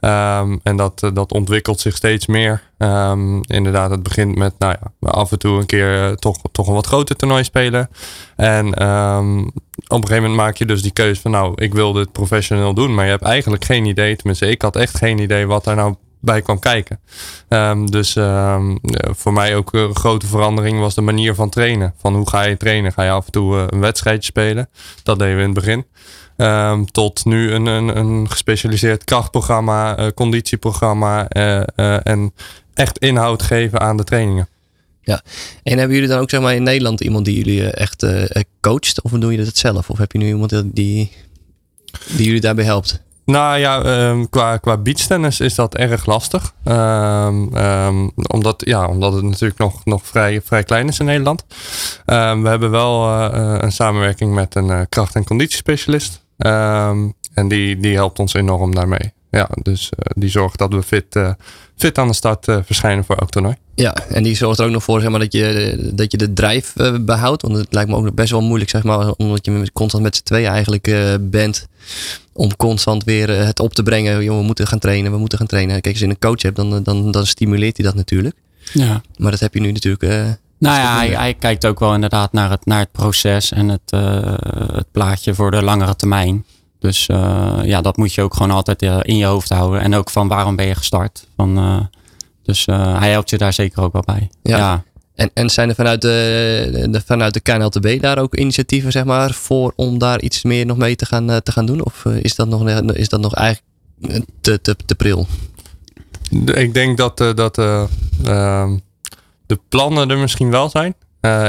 Um, en dat, uh, dat ontwikkelt zich steeds meer. Um, inderdaad, het begint met nou ja, af en toe een keer uh, toch, toch een wat groter toernooi spelen. En um, op een gegeven moment maak je dus die keuze van nou, ik wil dit professioneel doen. Maar je hebt eigenlijk geen idee, tenminste ik had echt geen idee wat daar nou bij kwam kijken. Dus um, voor mij ook een grote verandering was de manier van trainen. Van hoe ga je trainen? Ga je af en toe een wedstrijdje spelen? Dat deden we in het begin. Um, tot nu een, een, een gespecialiseerd krachtprogramma, uh, conditieprogramma uh, en echt inhoud geven aan de trainingen. Ja, en hebben jullie dan ook zeg maar in Nederland iemand die jullie echt coacht? Of doen jullie dat zelf? Of heb je nu iemand die, die jullie daarbij helpt? Nou ja, um, qua, qua beachtennis is dat erg lastig. Um, um, omdat, ja, omdat het natuurlijk nog, nog vrij, vrij klein is in Nederland. we hebben wel uh, een samenwerking met een uh, kracht- en conditiespecialist. En die, die helpt ons enorm daarmee. Ja, dus uh, die zorgt dat we fit, fit aan de start verschijnen voor elk toernooi. Ja, en die zorgt er ook nog voor zeg maar, dat, je, dat je de drijf behoudt. Want het lijkt me ook nog best wel moeilijk, zeg maar, omdat je constant met z'n tweeën eigenlijk bent om constant weer eh, het op te brengen. Jongen, we moeten gaan trainen, we moeten gaan trainen. Kijk, als je een coach hebt, dan, dan, dan stimuleert hij dat natuurlijk. Ja. Maar dat heb je nu natuurlijk. Nou ja, hij, hij, kijkt ook wel inderdaad naar het, naar het proces en het, uh, het plaatje voor de langere termijn. Dus uh, ja, dat moet je ook gewoon altijd in je hoofd houden. En ook van waarom ben je gestart. Van, dus hij helpt je daar zeker ook wel bij. Ja. ja. En, en zijn er vanuit de, de, vanuit de KNLTB daar ook initiatieven zeg maar, voor om daar iets meer nog mee te gaan, eh, te gaan doen? Of eh, is dat nog, is dat nog eigenlijk te, te, te pril? Ik denk dat, uh, dat uh, de plannen er misschien wel zijn.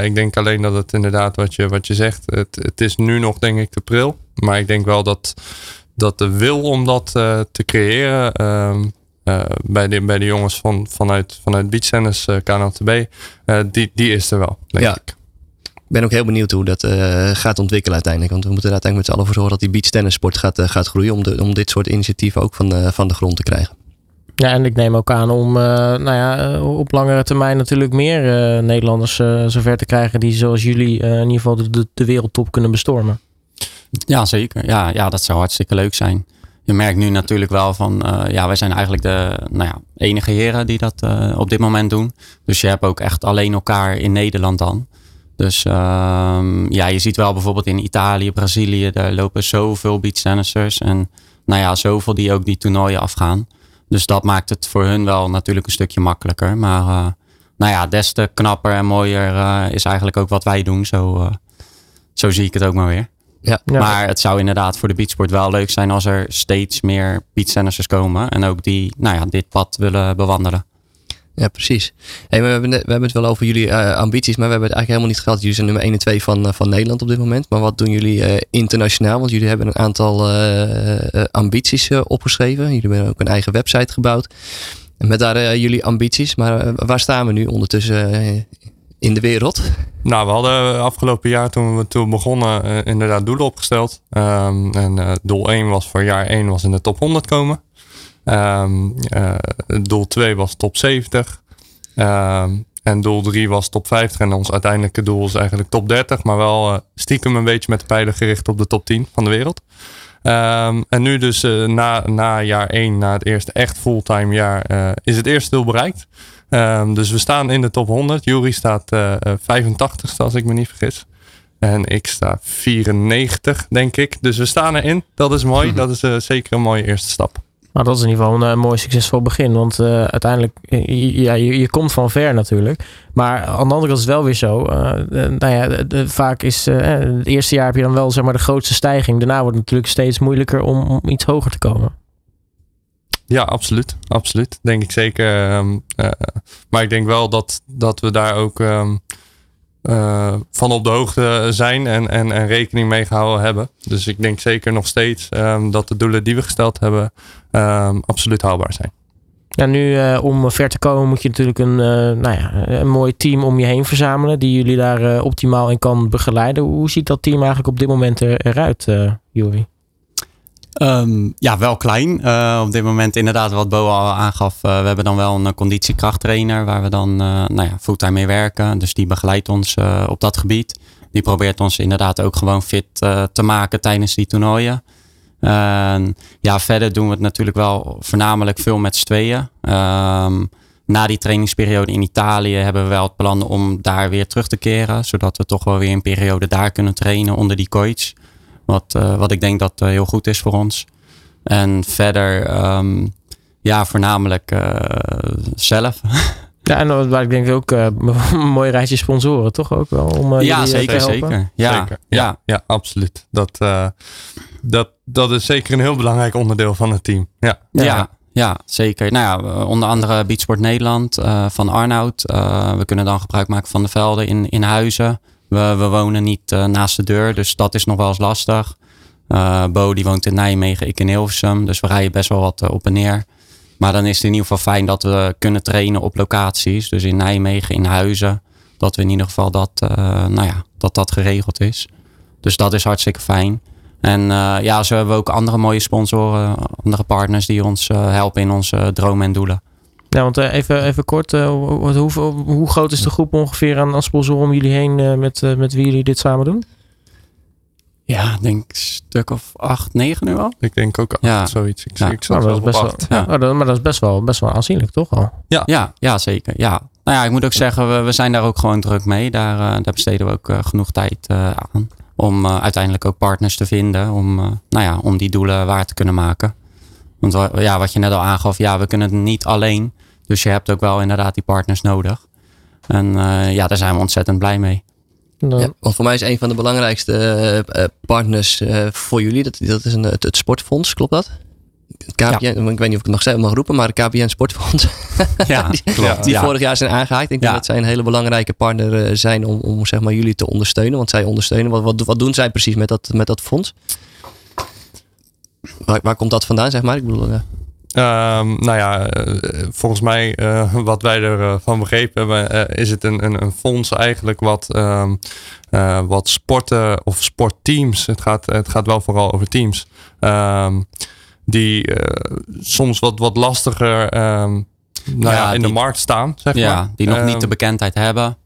ik denk alleen dat het inderdaad wat je, wat je zegt, het, het is nu nog denk ik te pril. Maar ik denk wel dat, dat de wil om dat te creëren ehm, uh, bij, de, bij de jongens van, vanuit, vanuit Beach Tennis, KNLTB, die, die is er wel, denk ja. ik. Ik ben ook heel benieuwd hoe dat gaat ontwikkelen uiteindelijk. Want we moeten er uiteindelijk met z'n allen voor zorgen dat die beach tennis sport gaat, gaat groeien. Om, de, om dit soort initiatieven ook van, van de grond te krijgen. Ja, en ik neem ook aan om nou ja, op langere termijn natuurlijk meer Nederlanders zover te krijgen die zoals jullie in ieder geval de, de wereldtop kunnen bestormen. Ja, zeker. Ja, ja, dat zou hartstikke leuk zijn je merkt nu natuurlijk wel van, ja, wij zijn eigenlijk de nou ja, enige heren die dat op dit moment doen. Dus je hebt ook echt alleen elkaar in Nederland dan. Dus uh, ja, je ziet wel bijvoorbeeld in Italië, Brazilië, daar lopen zoveel beachtennissers. En nou ja, zoveel die ook die toernooien afgaan. Dus dat maakt het voor hun wel natuurlijk een stukje makkelijker. Maar uh, nou ja, des te knapper en mooier is eigenlijk ook wat wij doen. Zo, zo zie ik het ook maar weer. Ja. Maar het zou inderdaad voor de beachsport wel leuk zijn als er steeds meer beachtennisers komen. En ook die nou ja, dit pad willen bewandelen. Ja, precies. We, hebben, we hebben het wel over jullie uh, ambities, maar we hebben het eigenlijk helemaal niet gehad. Jullie zijn nummer 1 en 2 van, uh, van Nederland op dit moment. Maar wat doen jullie uh, internationaal? Want jullie hebben een aantal ambities opgeschreven. Jullie hebben ook een eigen website gebouwd. Met daar jullie ambities. Maar waar staan we nu ondertussen in de wereld? Nou, we hadden afgelopen jaar toen we toen begonnen inderdaad doelen opgesteld. Um, en doel 1 was voor jaar 1 was in de top 100 komen. Um, uh, doel 2 was top 70. Um, en doel 3 was top 50. En ons uiteindelijke doel is eigenlijk top 30. Maar wel uh, stiekem een beetje met de pijlen gericht op de top 10 van de wereld. Um, en nu dus uh, na, na jaar 1, na het eerste echt fulltime jaar, is het eerste doel bereikt. Dus we staan in de top 100. Jury staat 85ste als ik me niet vergis. En ik sta 94, denk ik. Dus we staan erin. Dat is mooi. [laughs] Dat is zeker een mooie eerste stap. Nou, dat is in ieder geval een, een mooi succesvol begin. Want uh, uiteindelijk, ja, je, komt van ver natuurlijk. Maar aan de andere kant is het wel weer zo. Nou ja, vaak is het eerste jaar heb je dan wel zeg maar, de grootste stijging. Daarna wordt het natuurlijk steeds moeilijker om, om iets hoger te komen. Ja, absoluut. Absoluut. Denk ik zeker. Um, maar ik denk wel dat, dat we daar ook um, uh, van op de hoogte zijn en, en, en rekening mee gehouden hebben. Dus ik denk zeker nog steeds um, dat de doelen die we gesteld hebben um, absoluut haalbaar zijn. Ja, nu uh, om ver te komen moet je natuurlijk een, uh, nou ja, een mooi team om je heen verzamelen. Die jullie daar optimaal in kan begeleiden. Hoe ziet dat team eigenlijk op dit moment er, eruit, Jury? Um, ja, wel klein. Uh, op dit moment inderdaad wat Bo al aangaf. Uh, we hebben dan wel een conditiekrachttrainer waar we dan uh, nou ja, fulltime mee werken. Dus die begeleidt ons op dat gebied. Die probeert ons inderdaad ook gewoon fit te maken tijdens die toernooien. ja, verder doen we het natuurlijk wel voornamelijk veel met z'n tweeën. Um, na die trainingsperiode in Italië hebben we wel het plan om daar weer terug te keren. Zodat we toch wel weer een periode daar kunnen trainen onder die coach. Wat, uh, wat ik denk dat uh, heel goed is voor ons. En verder, um, ja, voornamelijk uh, zelf. [laughs] Ja, en waar ik denk ook [laughs] een mooi rijtje sponsoren, toch ook wel? Om, ja, zeker, zeker. Ja, zeker. Ja, ja. ja absoluut. Dat, dat, dat is zeker een heel belangrijk onderdeel van het team. Ja, ja. ja. Ja, zeker. Nou ja, onder andere Beachsport Nederland van Arnoud. we kunnen dan gebruik maken van de velden in, in Huizen. We, we wonen niet uh, naast de deur, dus dat is nog wel eens lastig. Uh, Bo die woont in Nijmegen, ik in Hilversum. Dus we rijden best wel wat uh, op en neer. Maar dan is het in ieder geval fijn dat we kunnen trainen op locaties. Dus in Nijmegen, in Huizen. Dat we in ieder geval dat, nou ja, dat, dat geregeld is. Dus dat is hartstikke fijn. En ja, zo hebben we ook andere mooie sponsoren, andere partners die ons helpen in onze dromen en doelen. Ja, want uh, even, even kort, uh, hoe, hoe, groot is de groep ongeveer aan, aan sponsoren om jullie heen uh, met, met wie jullie dit samen doen? Ja, ik denk een stuk of acht, negen nu al. Ik denk ook acht, ja. zoiets. Ik, ja. ik zat nou, dat is best wel, ja. oh, dat, maar dat is best wel, best wel aanzienlijk, toch al? Ja, ja, ja zeker. Ja. Nou ja, ik moet ook zeggen, we, we zijn daar ook gewoon druk mee. Daar, daar besteden we ook genoeg tijd aan. Om uiteindelijk ook partners te vinden. Om, nou ja, om die doelen waar te kunnen maken. Want ja, wat je net al aangaf, ja, we kunnen het niet alleen. Dus je hebt ook wel inderdaad die partners nodig. En uh, ja, daar zijn we ontzettend blij mee. Ja, want voor mij is een van de belangrijkste uh, partners uh, voor jullie, dat, dat is een, het, het sportfonds, klopt dat? Het KPN, ja. ik weet niet of ik het nog mag roepen, maar het KPN Sportfonds. [laughs] Ja, [laughs] die, klopt. die vorig jaar zijn aangehaakt. Ik denk dat zij een hele belangrijke partner zijn om, om zeg maar, jullie te ondersteunen. Want zij ondersteunen. Wat, wat, wat doen zij precies met dat, met dat fonds? Waar, waar komt dat vandaan, zeg maar? Ik bedoel, Um, nou ja, volgens mij, uh, [laughs] wat wij ervan van begrepen hebben, uh, is het een, een, een, fonds eigenlijk wat, um, uh, wat sporten of sportteams, het gaat, het gaat wel vooral over teams, um, die soms wat, wat lastiger nou ja, ja, in die, de markt staan. Zeg ja, maar. die nog niet de bekendheid hebben.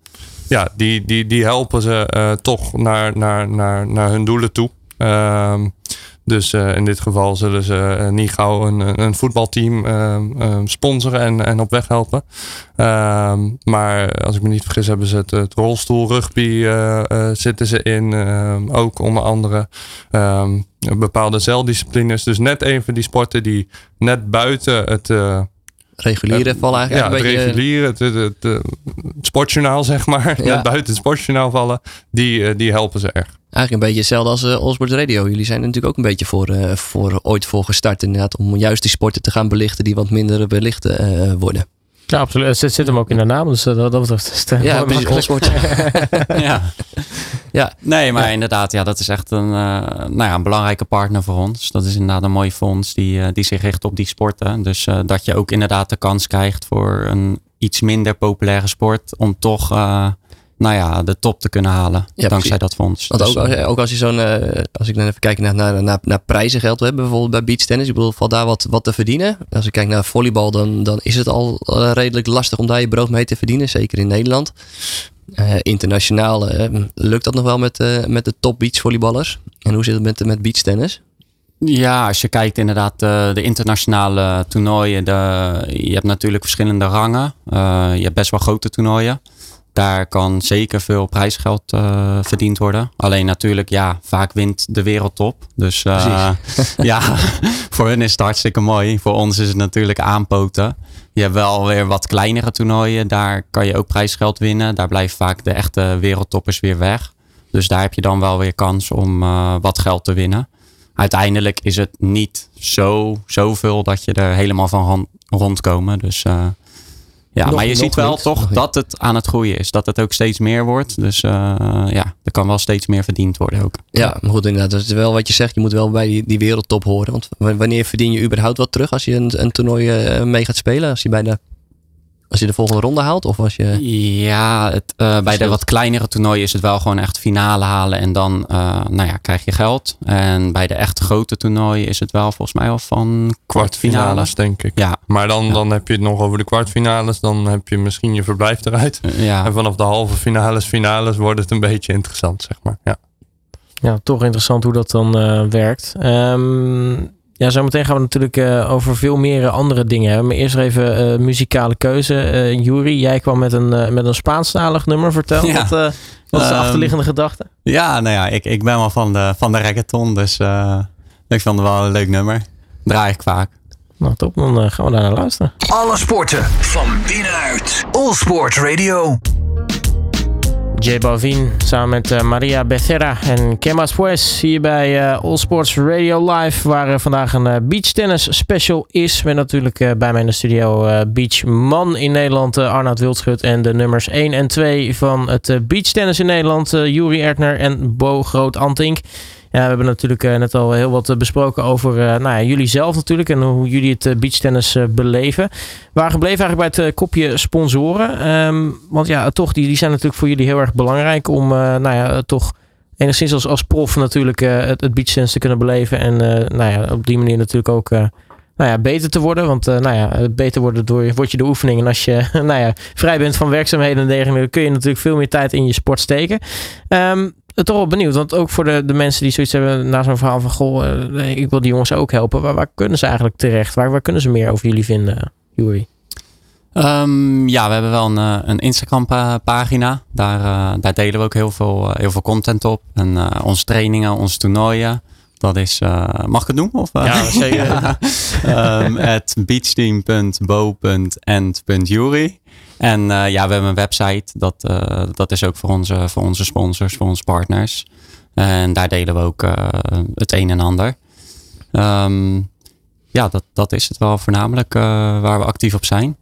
Ja, die, die, die helpen ze toch naar, naar, naar, naar hun doelen toe. Dus uh, in dit geval zullen ze uh, niet gauw een, een voetbalteam uh, sponsoren en, en op weg helpen. Ehm, maar als ik me niet vergis, hebben ze het, het rolstoel rugby zitten ze in. Ehm, ook onder andere ehm, bepaalde zeldisciplines. Dus net even die sporten die net buiten het reguliere vallen eigenlijk. Ja, het beetje... reguliere, het, het, het, het, sportjournaal [laughs] zeg maar. Ja. buiten het sportjournaal vallen, die, die helpen ze erg. Eigenlijk een beetje hetzelfde als uh, Allsport Radio. Jullie zijn er natuurlijk ook een beetje voor, uh, voor ooit voor gestart inderdaad. Om juist die sporten te gaan belichten die wat minder belicht uh, worden. Ja, absoluut. Het zit, zit hem ook in de naam. Dus dat, dat betreft is het Ja, precies. Allsport. [laughs] ja. ja. Nee, maar ja. inderdaad. Ja, dat is echt een, nou ja, een belangrijke partner voor ons. Dat is inderdaad een mooi fonds die, die zich richt op die sporten. Dus dat je ook inderdaad de kans krijgt voor een iets minder populaire sport. Om toch nou ja, de top te kunnen halen. Ja, dankzij precies. dat fonds. Want Dus, ook, als, ook als je zo'n, eh, als ik dan even kijk naar, naar, naar, naar prijzengeld hebben, bijvoorbeeld bij beachtennis. Ik bedoel, valt daar wat, wat te verdienen? Als ik kijk naar volleybal, dan, dan is het al eh, redelijk lastig om daar je brood mee te verdienen. Zeker in Nederland. Eh, internationaal eh, lukt dat nog wel met, eh, met de top beachvolleyballers. En hoe zit het met, met beachtennis? Ja, als je kijkt inderdaad uh, de internationale toernooien. De, je hebt natuurlijk verschillende rangen. Je hebt best wel grote toernooien. Daar kan zeker veel prijsgeld uh, verdiend worden. Alleen natuurlijk, ja, vaak wint de wereldtop. Dus [laughs] ja, [laughs] voor hun is het hartstikke mooi. Voor ons is het natuurlijk aanpoten. Je hebt wel weer wat kleinere toernooien. Daar kan je ook prijsgeld winnen. Daar blijven vaak de echte wereldtoppers weer weg. Dus daar heb je dan wel weer kans om uh, wat geld te winnen uiteindelijk is het niet zo, zoveel dat je er helemaal van rondkomen. Dus ja, nog, maar je ziet wel niet. toch dat het aan het groeien is. Dat het ook steeds meer wordt. Dus uh, ja, er kan wel steeds meer verdiend worden ook. Ja, maar goed inderdaad. Dat is wel wat je zegt. Je moet wel bij die, die wereldtop horen. Want wanneer verdien je überhaupt wat terug als je een, een toernooi uh, mee gaat spelen? Als je bij de als je de volgende ronde haalt? Of als je... Ja, het, uh, bij de wat kleinere toernooien is het wel gewoon echt finale halen. En dan uh, nou ja, krijg je geld. En bij de echt grote toernooien is het wel volgens mij al van kwartfinales, denk ik. Ja. Maar dan, ja. dan heb je het nog over de kwartfinales. Dan heb je misschien je verblijf eruit. Ja. En vanaf de halve finales, finales wordt het een beetje interessant, zeg maar. Ja, ja toch interessant hoe dat dan uh, werkt. Um, ja, zometeen gaan we natuurlijk uh, over veel meer andere dingen hebben. Maar eerst even uh, muzikale keuze. Uh, Juri, jij kwam met een, met een Spaanstalig nummer. Vertel, ja. wat, wat is de um, achterliggende gedachte? Ja, nou ja, ik, ik ben wel van de, van de reggaeton. Dus ik vond het wel een leuk nummer. Draai ik vaak. Nou top, dan gaan we daar naar luisteren. Alle sporten van binnenuit. All Sport Radio. J Balvin samen met uh, Maria Becerra en Kemas Pues hier bij uh, All Sports Radio Live. Waar uh, vandaag een beach tennis special is. Met natuurlijk bij mij in de studio beachman in Nederland Arnoud Wildschut. En de nummers 1 en 2 van het beach tennis in Nederland. Juri Ertner en Bo Groot-Antink. Ja, we hebben natuurlijk uh, net al heel wat uh, besproken over uh, nou ja, jullie zelf natuurlijk en hoe jullie het beachtennis beleven. Waar gebleven eigenlijk bij het kopje sponsoren? Um, want ja, toch, die, die zijn natuurlijk voor jullie heel erg belangrijk om nou ja, toch enigszins als, als prof natuurlijk het, het beachtennis te kunnen beleven. En nou ja, op die manier natuurlijk ook nou ja, beter te worden. Want nou ja, beter worden door, word je de oefening. En als je [laughs] nou ja, vrij bent van werkzaamheden en dergelijke, kun je natuurlijk veel meer tijd in je sport steken. Um, toch wel benieuwd, want ook voor de, de mensen die zoiets hebben na zo'n verhaal van goh, uh, ik wil die jongens ook helpen. Waar, waar, kunnen ze eigenlijk terecht? Waar, waar kunnen ze meer over jullie vinden, Juri? Um, ja, we hebben wel een, een Instagram pagina. Daar, uh, daar delen we ook heel veel, uh, heel veel content op. En uh, onze trainingen, onze toernooien. Dat is, mag ik het doen? Of, ja, zeker. ja. [laughs] um, at beachteam.bo.end.jury. En uh, ja, we hebben een website. Dat, uh, dat is ook voor onze, voor onze sponsors, voor onze partners. En daar delen we ook uh, het een en ander. Um, ja, dat, dat is het wel voornamelijk waar we actief op zijn.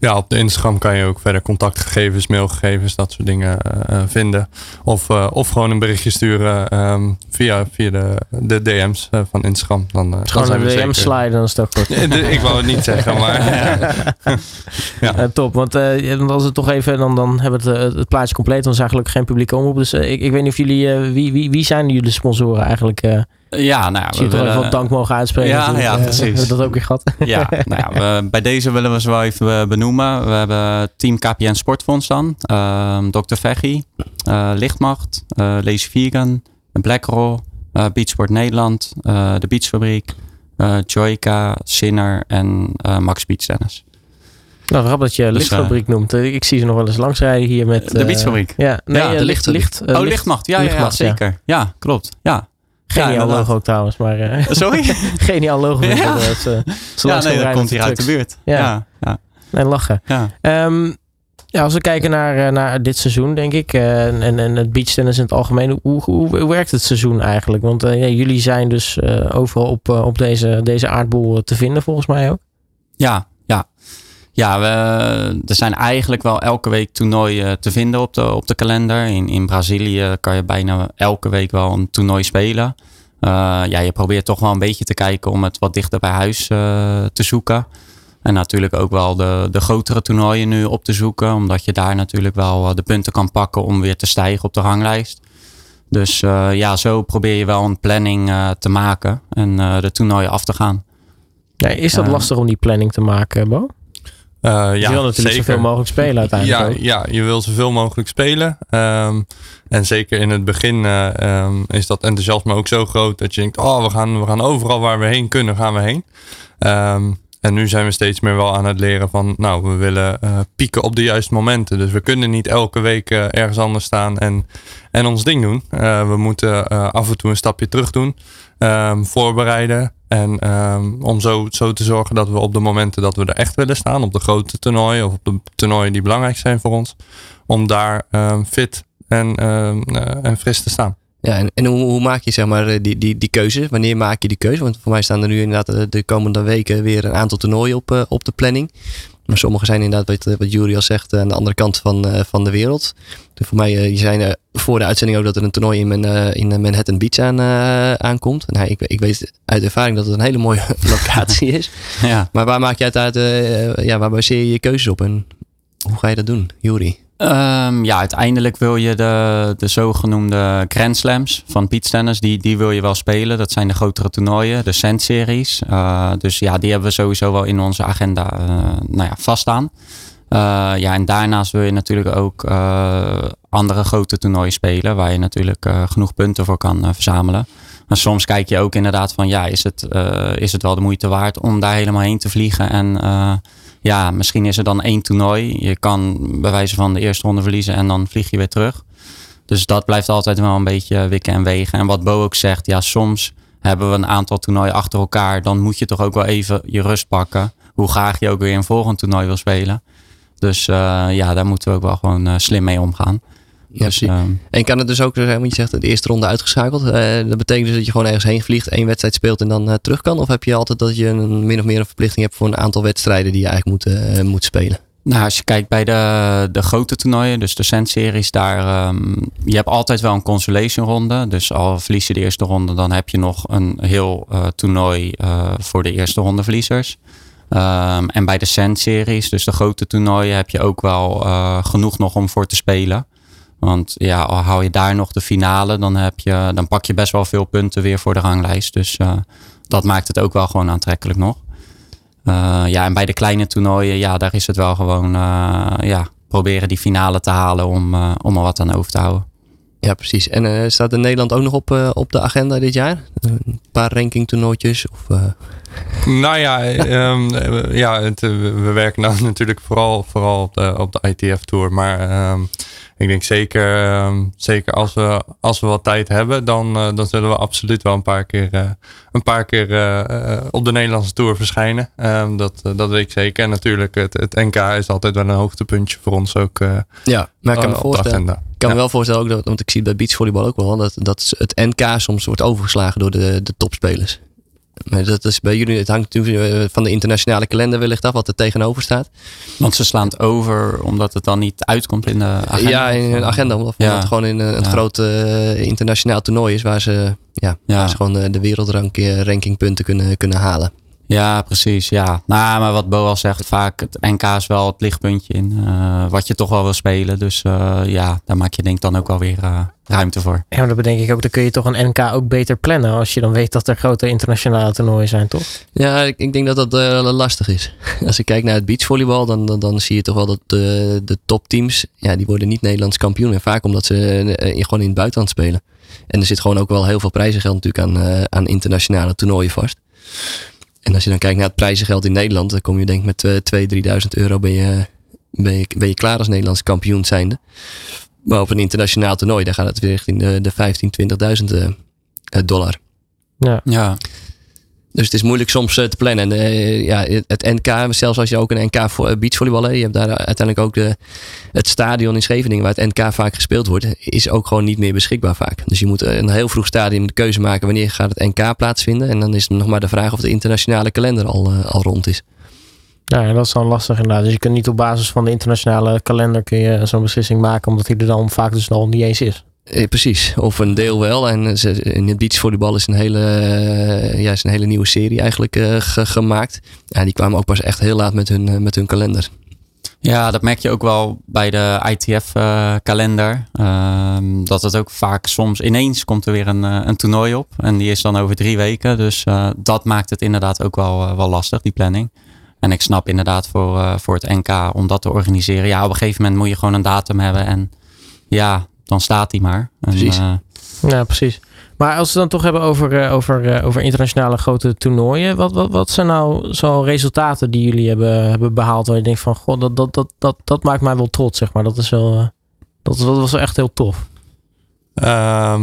Ja, op de Instagram kan je ook verder contactgegevens, mailgegevens, dat soort dingen uh, vinden. Of, uh, of gewoon een berichtje sturen um, via, via de, de DM's uh, van Instagram. Dan, dan gewoon zijn een DM sliden, dan is het ook goed. [laughs] ik wou het niet zeggen, maar... [laughs] [laughs] ja. top, want als het toch even, dan, dan hebben we het, het plaatje compleet. Dan is eigenlijk geen publieke omroep. Dus ik, ik weet niet of jullie, wie, wie, wie zijn jullie sponsoren eigenlijk? Ja, nou ja. We, we willen... toch even dank mogen uitspreken. Ja, ja precies. hebben we dat ook weer gehad. Ja, [laughs] nou ja, we, bij deze willen we ze wel even benoemen. We hebben Team KPN Sportfonds dan. Uh, Dr. Veggie, uh, Lichtmacht, uh, Lazy Vegan, Blackroll, uh, Beachsport Nederland, de Beachfabriek, Joyka, Sinner en Max Beach Tennis. Nou, grappig dat je dus, lichtfabriek noemt. Ik zie ze nog wel eens langsrijden hier met... De Beachfabriek? Ja, nee, ja, de licht, licht, oh, Lichtmacht. Ja, lichtmacht, ja, zeker. Ja klopt. Ja. Geniaal ja, logo ook trouwens, maar... Uh, [laughs] Sorry? [laughs] geniaal logo. Ja, dat, uh, ja nee, dat komt hier uit de buurt. Ja. ja, ja. Nee, lachen. Ja. Um, ja, als we kijken naar, naar dit seizoen, denk ik, uh, en, en het beachtennis in het algemeen, hoe, hoe, hoe werkt het seizoen eigenlijk? Want ja, jullie zijn dus overal op, op deze, deze aardbol te vinden, volgens mij ook. Ja, ja. We, er zijn eigenlijk wel elke week toernooien te vinden op de, op de kalender. In, in Brazilië kan je bijna elke week wel een toernooi spelen. Uh, ja, je probeert toch wel een beetje te kijken om het wat dichter bij huis uh, te zoeken. En natuurlijk ook wel de, de grotere toernooien nu op te zoeken. Omdat je daar natuurlijk wel de punten kan pakken om weer te stijgen op de ranglijst. Dus ja, zo probeer je wel een planning te maken en de toernooien af te gaan. Ja, is dat lastig om die planning te maken, Bo? Uh, ja, je wil natuurlijk zeker. zoveel mogelijk spelen uiteindelijk. Ja, ja je wil zoveel mogelijk spelen. Um, en zeker in het begin uh, um, is dat enthousiasme ook zo groot dat je denkt: oh, we gaan, we gaan overal waar we heen kunnen, gaan we heen. Um, en nu zijn we steeds meer wel aan het leren van, nou, we willen uh, pieken op de juiste momenten. Dus we kunnen niet elke week ergens anders staan en, en ons ding doen. We moeten af en toe een stapje terug doen, voorbereiden. En um, om zo, zo te zorgen dat we op de momenten dat we er echt willen staan, op de grote toernooien of op de toernooien die belangrijk zijn voor ons, om daar um, fit en, en fris te staan. Ja, en, en hoe, maak je zeg maar eh, die, die, die keuze? Wanneer maak je die keuze? Want voor mij staan er nu inderdaad eh, de komende weken weer een aantal toernooien op, op de planning. Maar sommige zijn inderdaad, wat, wat Jury al zegt, aan de andere kant van, uh, van de wereld. Dus voor mij, je zei voor de uitzending ook dat er een toernooi in, uh, in Manhattan Beach aan, aankomt. Nou, ik, ik weet uit ervaring dat het een hele mooie [laughs] locatie is. ja. Maar waar maak je het uit, ja, waar baseer je je keuzes op en hoe ga je dat doen, Jury? Um, ja, uiteindelijk wil je de, de zogenoemde Grand Slams van Tennis, die, die wil je wel spelen. Dat zijn de grotere toernooien, de Sand Series. Uh, dus ja, die hebben we sowieso wel in onze agenda uh, nou ja, vaststaan. Uh, ja, en daarnaast wil je natuurlijk ook andere grote toernooien spelen, waar je natuurlijk genoeg punten voor kan verzamelen. Maar soms kijk je ook inderdaad van, ja, is het, is het wel de moeite waard om daar helemaal heen te vliegen en ja, misschien is er dan één toernooi. Je kan bij wijze van de eerste ronde verliezen en dan vlieg je weer terug. Dus dat blijft altijd wel een beetje wikken en wegen. En wat Bo ook zegt, ja, soms hebben we een aantal toernooien achter elkaar. Dan moet je toch ook wel even je rust pakken. Hoe graag je ook weer een volgend toernooi wil spelen. Dus uh, ja, daar moeten we ook wel gewoon uh, slim mee omgaan. Ja, dus, ehm, en kan het dus ook zijn, want je zegt de eerste ronde uitgeschakeld. Uh, dat betekent dus dat je gewoon ergens heen vliegt, één wedstrijd speelt en dan uh, terug kan? Of heb je altijd dat je een, min of meer een verplichting hebt voor een aantal wedstrijden die je eigenlijk moet, uh, moet spelen? Nou, als je kijkt bij de, de grote toernooien, dus de Cent-series, daar um, je hebt altijd wel een consolation ronde. Dus al verlies je de eerste ronde, dan heb je nog een heel toernooi voor de eerste ronde verliezers. Um, en bij de Cent-series, dus de grote toernooien, heb je ook wel genoeg nog om voor te spelen. Want ja, al hou je daar nog de finale, dan, heb je, dan pak je best wel veel punten weer voor de ranglijst. Dus uh, dat maakt het ook wel gewoon aantrekkelijk nog. Uh, ja, en bij de kleine toernooien, ja, daar is het wel gewoon uh, ja, proberen die finale te halen om, om er wat aan over te houden. Ja, precies. En staat in Nederland ook nog op, op de agenda dit jaar? Een paar rankingtoernooitjes? Of, Nou ja, um, ja het, we werken dan [laughs] natuurlijk vooral, vooral op de, op de ITF Tour. Maar um, ik denk zeker, ehm, zeker als, we, als we wat tijd hebben, dan, uh, dan zullen we absoluut wel een paar keer, uh, een paar keer uh, op de Nederlandse Tour verschijnen. Dat, dat weet ik zeker. En natuurlijk, het, het NK is altijd wel een hoogtepuntje voor ons ook. ja, maar ik kan me voorstellen. Ik kan me wel voorstellen ook dat, want ik zie bij beachvolleybal ook wel, dat, dat het NK soms wordt overgeslagen door de, de topspelers. Maar dat is bij jullie, het hangt natuurlijk eh, van de internationale kalender wellicht af wat er tegenover staat. Want ze slaan het over omdat het dan niet uitkomt in de agenda? Ja, in een agenda. Omdat het gewoon in een, groot uh, internationaal toernooi is waar ze, ja, Waar ze gewoon de, de wereldrankingpunten kunnen, kunnen halen. Ja, precies. Ja. Nou, maar wat Bo al zegt, vaak het NK is wel het lichtpuntje in uh, wat je toch wel wil spelen. Dus uh, ja, daar maak je denk ik dan ook wel weer uh, ruimte voor. Ja, maar dat bedenk ik ook. Dan kun je toch een NK ook beter plannen als je dan weet dat er grote internationale toernooien zijn, toch? Ja, ik, ik denk dat dat lastig is. [laughs] Als ik kijk naar het beachvolleybal, dan, dan, dan zie je toch wel dat de, de topteams, ja, die worden niet Nederlands kampioen. En vaak omdat ze gewoon in het buitenland spelen. En er zit gewoon ook wel heel veel prijzengeld natuurlijk aan, aan internationale toernooien vast. En als je dan kijkt naar het prijzengeld in Nederland, dan kom je denk ik met 2.000, 3.000 euro ben je, ben, je, ben je klaar als Nederlands kampioen zijnde. Maar op een internationaal toernooi, daar gaat het weer richting de, de 15.000, 20.000 uh, dollar. Ja. ja. Dus het is moeilijk soms eh, te plannen. En uh, ja, het NK, zelfs als je ook een NK voor uh, beachvolleyballen, je hebt daar uiteindelijk ook de, het stadion in Scheveningen waar het NK vaak gespeeld wordt, is ook gewoon niet meer beschikbaar vaak. Dus je moet een heel vroeg stadium de keuze maken wanneer gaat het NK plaatsvinden. En dan is nog maar de vraag of de internationale kalender al, al rond is. Ja, dat is dan lastig inderdaad. Dus je kunt niet op basis van de internationale kalender kun je zo'n beslissing maken, omdat hij er dan vaak dus nog niet eens is. Eh, precies, of een deel wel. En ze, in het beachvolleybal is een hele, eh, ja, is een hele nieuwe serie eigenlijk eh, ge- gemaakt. Ja, die kwamen ook pas echt heel laat met hun, eh, met hun kalender. Ja, dat merk je ook wel bij de ITF-kalender. Ehm, dat het ook vaak soms ineens komt er weer een, eh, een toernooi op. En die is dan over drie weken. Dus eh, dat maakt het inderdaad ook wel, eh, wel lastig, die planning. En ik snap inderdaad voor, eh, voor het NK om dat te organiseren. Ja, op een gegeven moment moet je gewoon een datum hebben. En ja, dan staat die maar. Precies. eh, Ja, precies. Maar als we het dan toch hebben over, eh, over, eh, over internationale grote toernooien. Wat, wat, wat zijn nou zo resultaten die jullie hebben, hebben behaald? Waar je denkt van, god, dat, dat, dat, dat, dat maakt mij wel trots, zeg maar. Dat is wel, eh, dat, dat was wel echt heel tof. Ehm,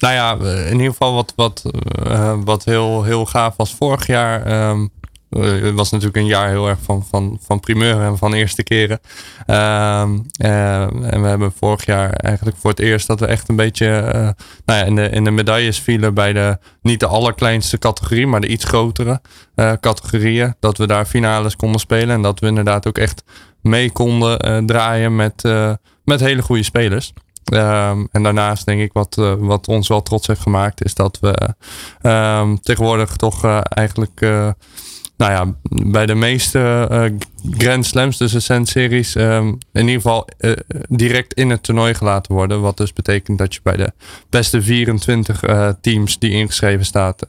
nou ja, in ieder geval wat, wat, eh, wat heel, heel gaaf was vorig jaar. ehm, eh, het was natuurlijk een jaar heel erg van, van, van primeur en van eerste keren. Ehm, eh, en we hebben vorig jaar eigenlijk voor het eerst dat we echt een beetje eh, nou ja, in, de, in de medailles vielen bij de niet de allerkleinste categorie, maar de iets grotere categorieën. Dat we daar finales konden spelen en dat we inderdaad ook echt mee konden draaien met, met hele goede spelers. Ehm, en daarnaast denk ik wat, wat ons wel trots heeft gemaakt, is dat we ehm, tegenwoordig toch eigenlijk nou ja, bij de meeste eh, Grand Slams, dus Ascent-series, ehm, in ieder geval eh, direct in het toernooi gelaten worden. Wat dus betekent dat je bij de beste 24 eh, teams die ingeschreven staat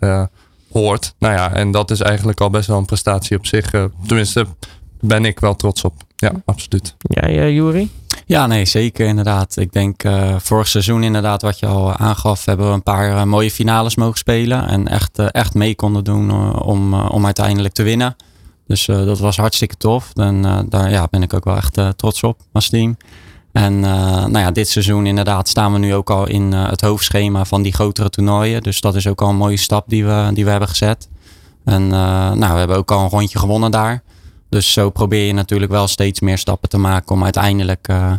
hoort. Nou ja, en dat is eigenlijk al best wel een prestatie op zich. tenminste, ben ik wel trots op. Ja, absoluut. Ja, ja Juri? Ja, nee, zeker inderdaad. Ik denk eh, vorig seizoen inderdaad, wat je al aangaf, hebben we een paar eh, mooie finales mogen spelen. En echt, eh, echt mee konden doen om, om uiteindelijk te winnen. Dus dat was hartstikke tof. En daar ja, ben ik ook wel echt trots op als team. En nou ja, dit seizoen inderdaad staan we nu ook al in het hoofdschema van die grotere toernooien. Dus dat is ook al een mooie stap die we, die we hebben gezet. En nou, we hebben ook al een rondje gewonnen daar. Dus zo probeer je natuurlijk wel steeds meer stappen te maken om uiteindelijk eh,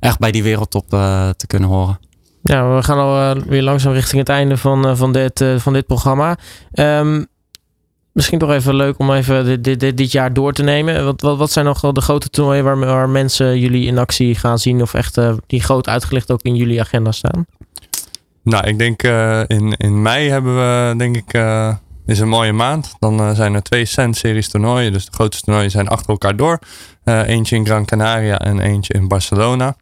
echt bij die wereldtop eh, te kunnen horen. Ja, we gaan al eh, weer langzaam richting het einde van, van, dit, eh, van dit programma. Ehm, misschien toch even leuk om even dit, dit, dit, dit jaar door te nemen. Wat, wat, wat zijn nog wel de grote toernooien waar, waar mensen jullie in actie gaan zien? Of echt die groot uitgelicht ook in jullie agenda staan? Nou, ik denk eh, in, in mei hebben we, denk ik, eh, is een mooie maand. Dan eh, zijn er twee Cent-series toernooien. Dus de grootste toernooien zijn achter elkaar door. Eh, eentje in Gran Canaria en eentje in Barcelona.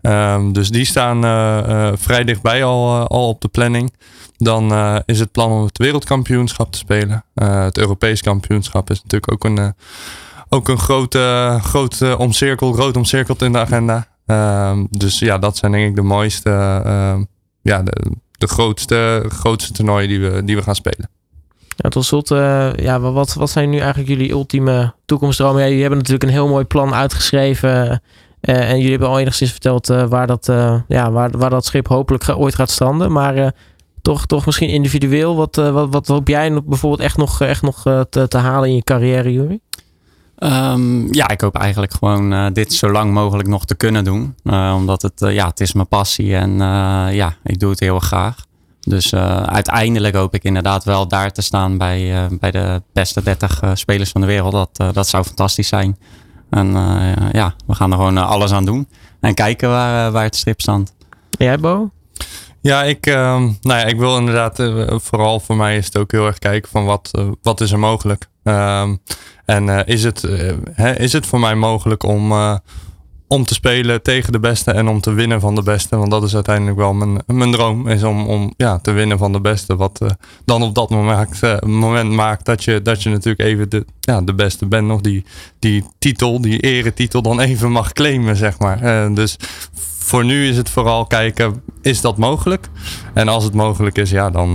Ehm, dus die staan eh, vrij dichtbij al, al op de planning. Dan is het plan om het wereldkampioenschap te spelen. Het Europees kampioenschap is natuurlijk ook een, ook een grote, grote omcirkel, groot omcirkeld in de agenda. Ehm, dus ja, dat zijn denk ik de mooiste, ehm, ja, de grootste, grootste toernooien die we, die we gaan spelen. Tot slot, eh, ja, wat, wat zijn nu eigenlijk jullie ultieme toekomstdromen? Ja, jullie hebben natuurlijk een heel mooi plan uitgeschreven. eh, en jullie hebben al enigszins verteld eh, waar, dat, eh, ja, waar, waar dat schip hopelijk ooit gaat stranden. Maar eh, toch, toch misschien individueel. Wat, eh, wat, wat hoop jij bijvoorbeeld echt nog, echt nog eh, te, halen in je carrière, Juri? Ehm, ja, ik hoop eigenlijk gewoon eh, dit zo lang mogelijk nog te kunnen doen. Eh, omdat het, eh, ja, het is mijn passie en eh, ja, ik doe het heel graag. Dus eh, uiteindelijk hoop ik inderdaad wel daar te staan bij, eh, bij de beste 30 eh, spelers van de wereld. Dat, dat zou fantastisch zijn. En eh, ja, we gaan er gewoon alles aan doen. En kijken waar, waar het strip staat. En jij, Bo? Ja, ik, ehm, nou ja, ik wil inderdaad, vooral voor mij is het ook heel erg kijken van wat, wat is er mogelijk. Ehm, en eh, is, het, hè, is het voor mij mogelijk om, eh, om te spelen tegen de beste en om te winnen van de beste? Want dat is uiteindelijk wel mijn, mijn droom, is om, om ja, te winnen van de beste. Wat eh, dan op dat moment, eh, moment maakt dat je, dat je natuurlijk even de, ja, de beste bent. Nog die, die titel, die eretitel dan even mag claimen, zeg maar. Eh, dus voor nu is het vooral kijken, is dat mogelijk? En als het mogelijk is, ja, dan,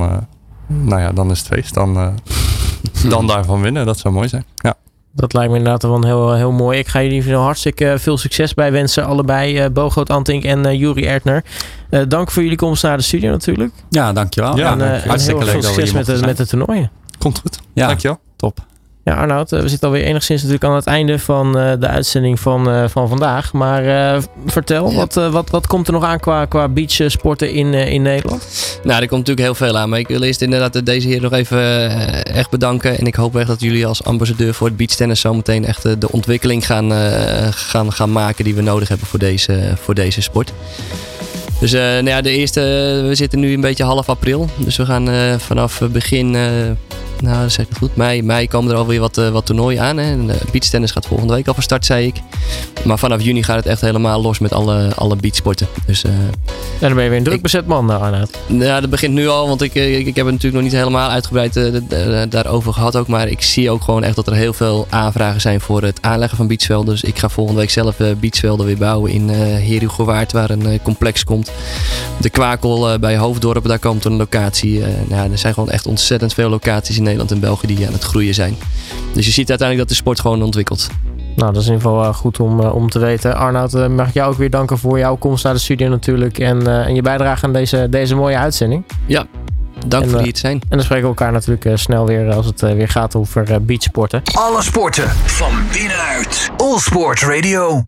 nou ja, dan is het feest. Dan, [laughs] dan daarvan winnen, dat zou mooi zijn. Ja. Dat lijkt me inderdaad wel heel, heel mooi. Ik ga jullie veel hartstikke veel succes bij wensen. Allebei, eh Bo Groot-Antink en eh Juri Ertner. Eh, dank voor jullie komst naar de studio natuurlijk. Ja, dankjewel. Ja, en, eh, en hartstikke leuk veel succes met de, met de toernooien. Komt goed. Ja. Dankjewel. Top. Ja, Arnoud, eh, we zitten alweer enigszins natuurlijk aan het einde van eh, de uitzending van, eh, van vandaag. Maar vertel, Ja. wat, wat, wat komt er nog aan qua, qua beachsporten in, in Nederland? Nou, er komt natuurlijk heel veel aan. Maar ik wil eerst inderdaad deze heer nog even echt bedanken. En ik hoop echt dat jullie als ambassadeur voor het beachtennis zometeen echt de ontwikkeling gaan, gaan, gaan maken die we nodig hebben voor deze, voor deze sport. Dus uh, nou ja, de eerste, we zitten nu een beetje half april. Dus we gaan uh, vanaf begin, uh, nou zeg ik goed, mei, mei komen er alweer wat, wat toernooien aan. Hè. beachtennis gaat volgende week al van start, zei ik. Maar vanaf juni gaat het echt helemaal los met alle, alle beachsporten. Dus, en dan ben je weer een druk bezet man, Arnoud. Ja, dat begint nu al, want ik, ik, ik heb het natuurlijk nog niet helemaal uitgebreid daarover gehad ook. Maar ik zie ook gewoon echt dat er heel veel aanvragen zijn voor het aanleggen van beachvelden. Dus ik ga volgende week zelf beachvelden weer bouwen in uh, Herugewaard, waar een complex komt. De Kwakel uh, bij Hoofddorp, daar komt een locatie. Uh, nou, er zijn gewoon echt ontzettend veel locaties in Nederland en België die aan het groeien zijn. Dus je ziet uiteindelijk dat de sport gewoon ontwikkelt. Nou, dat is in ieder geval goed om, om te weten. Arnoud, mag ik jou ook weer danken voor jouw komst naar de studio natuurlijk. En, en je bijdrage aan deze, deze mooie uitzending. Ja, Dank en, voor hier te zijn. En dan spreken we elkaar natuurlijk snel weer als het weer gaat over beachsporten. Alle sporten van binnenuit. All Sport Radio.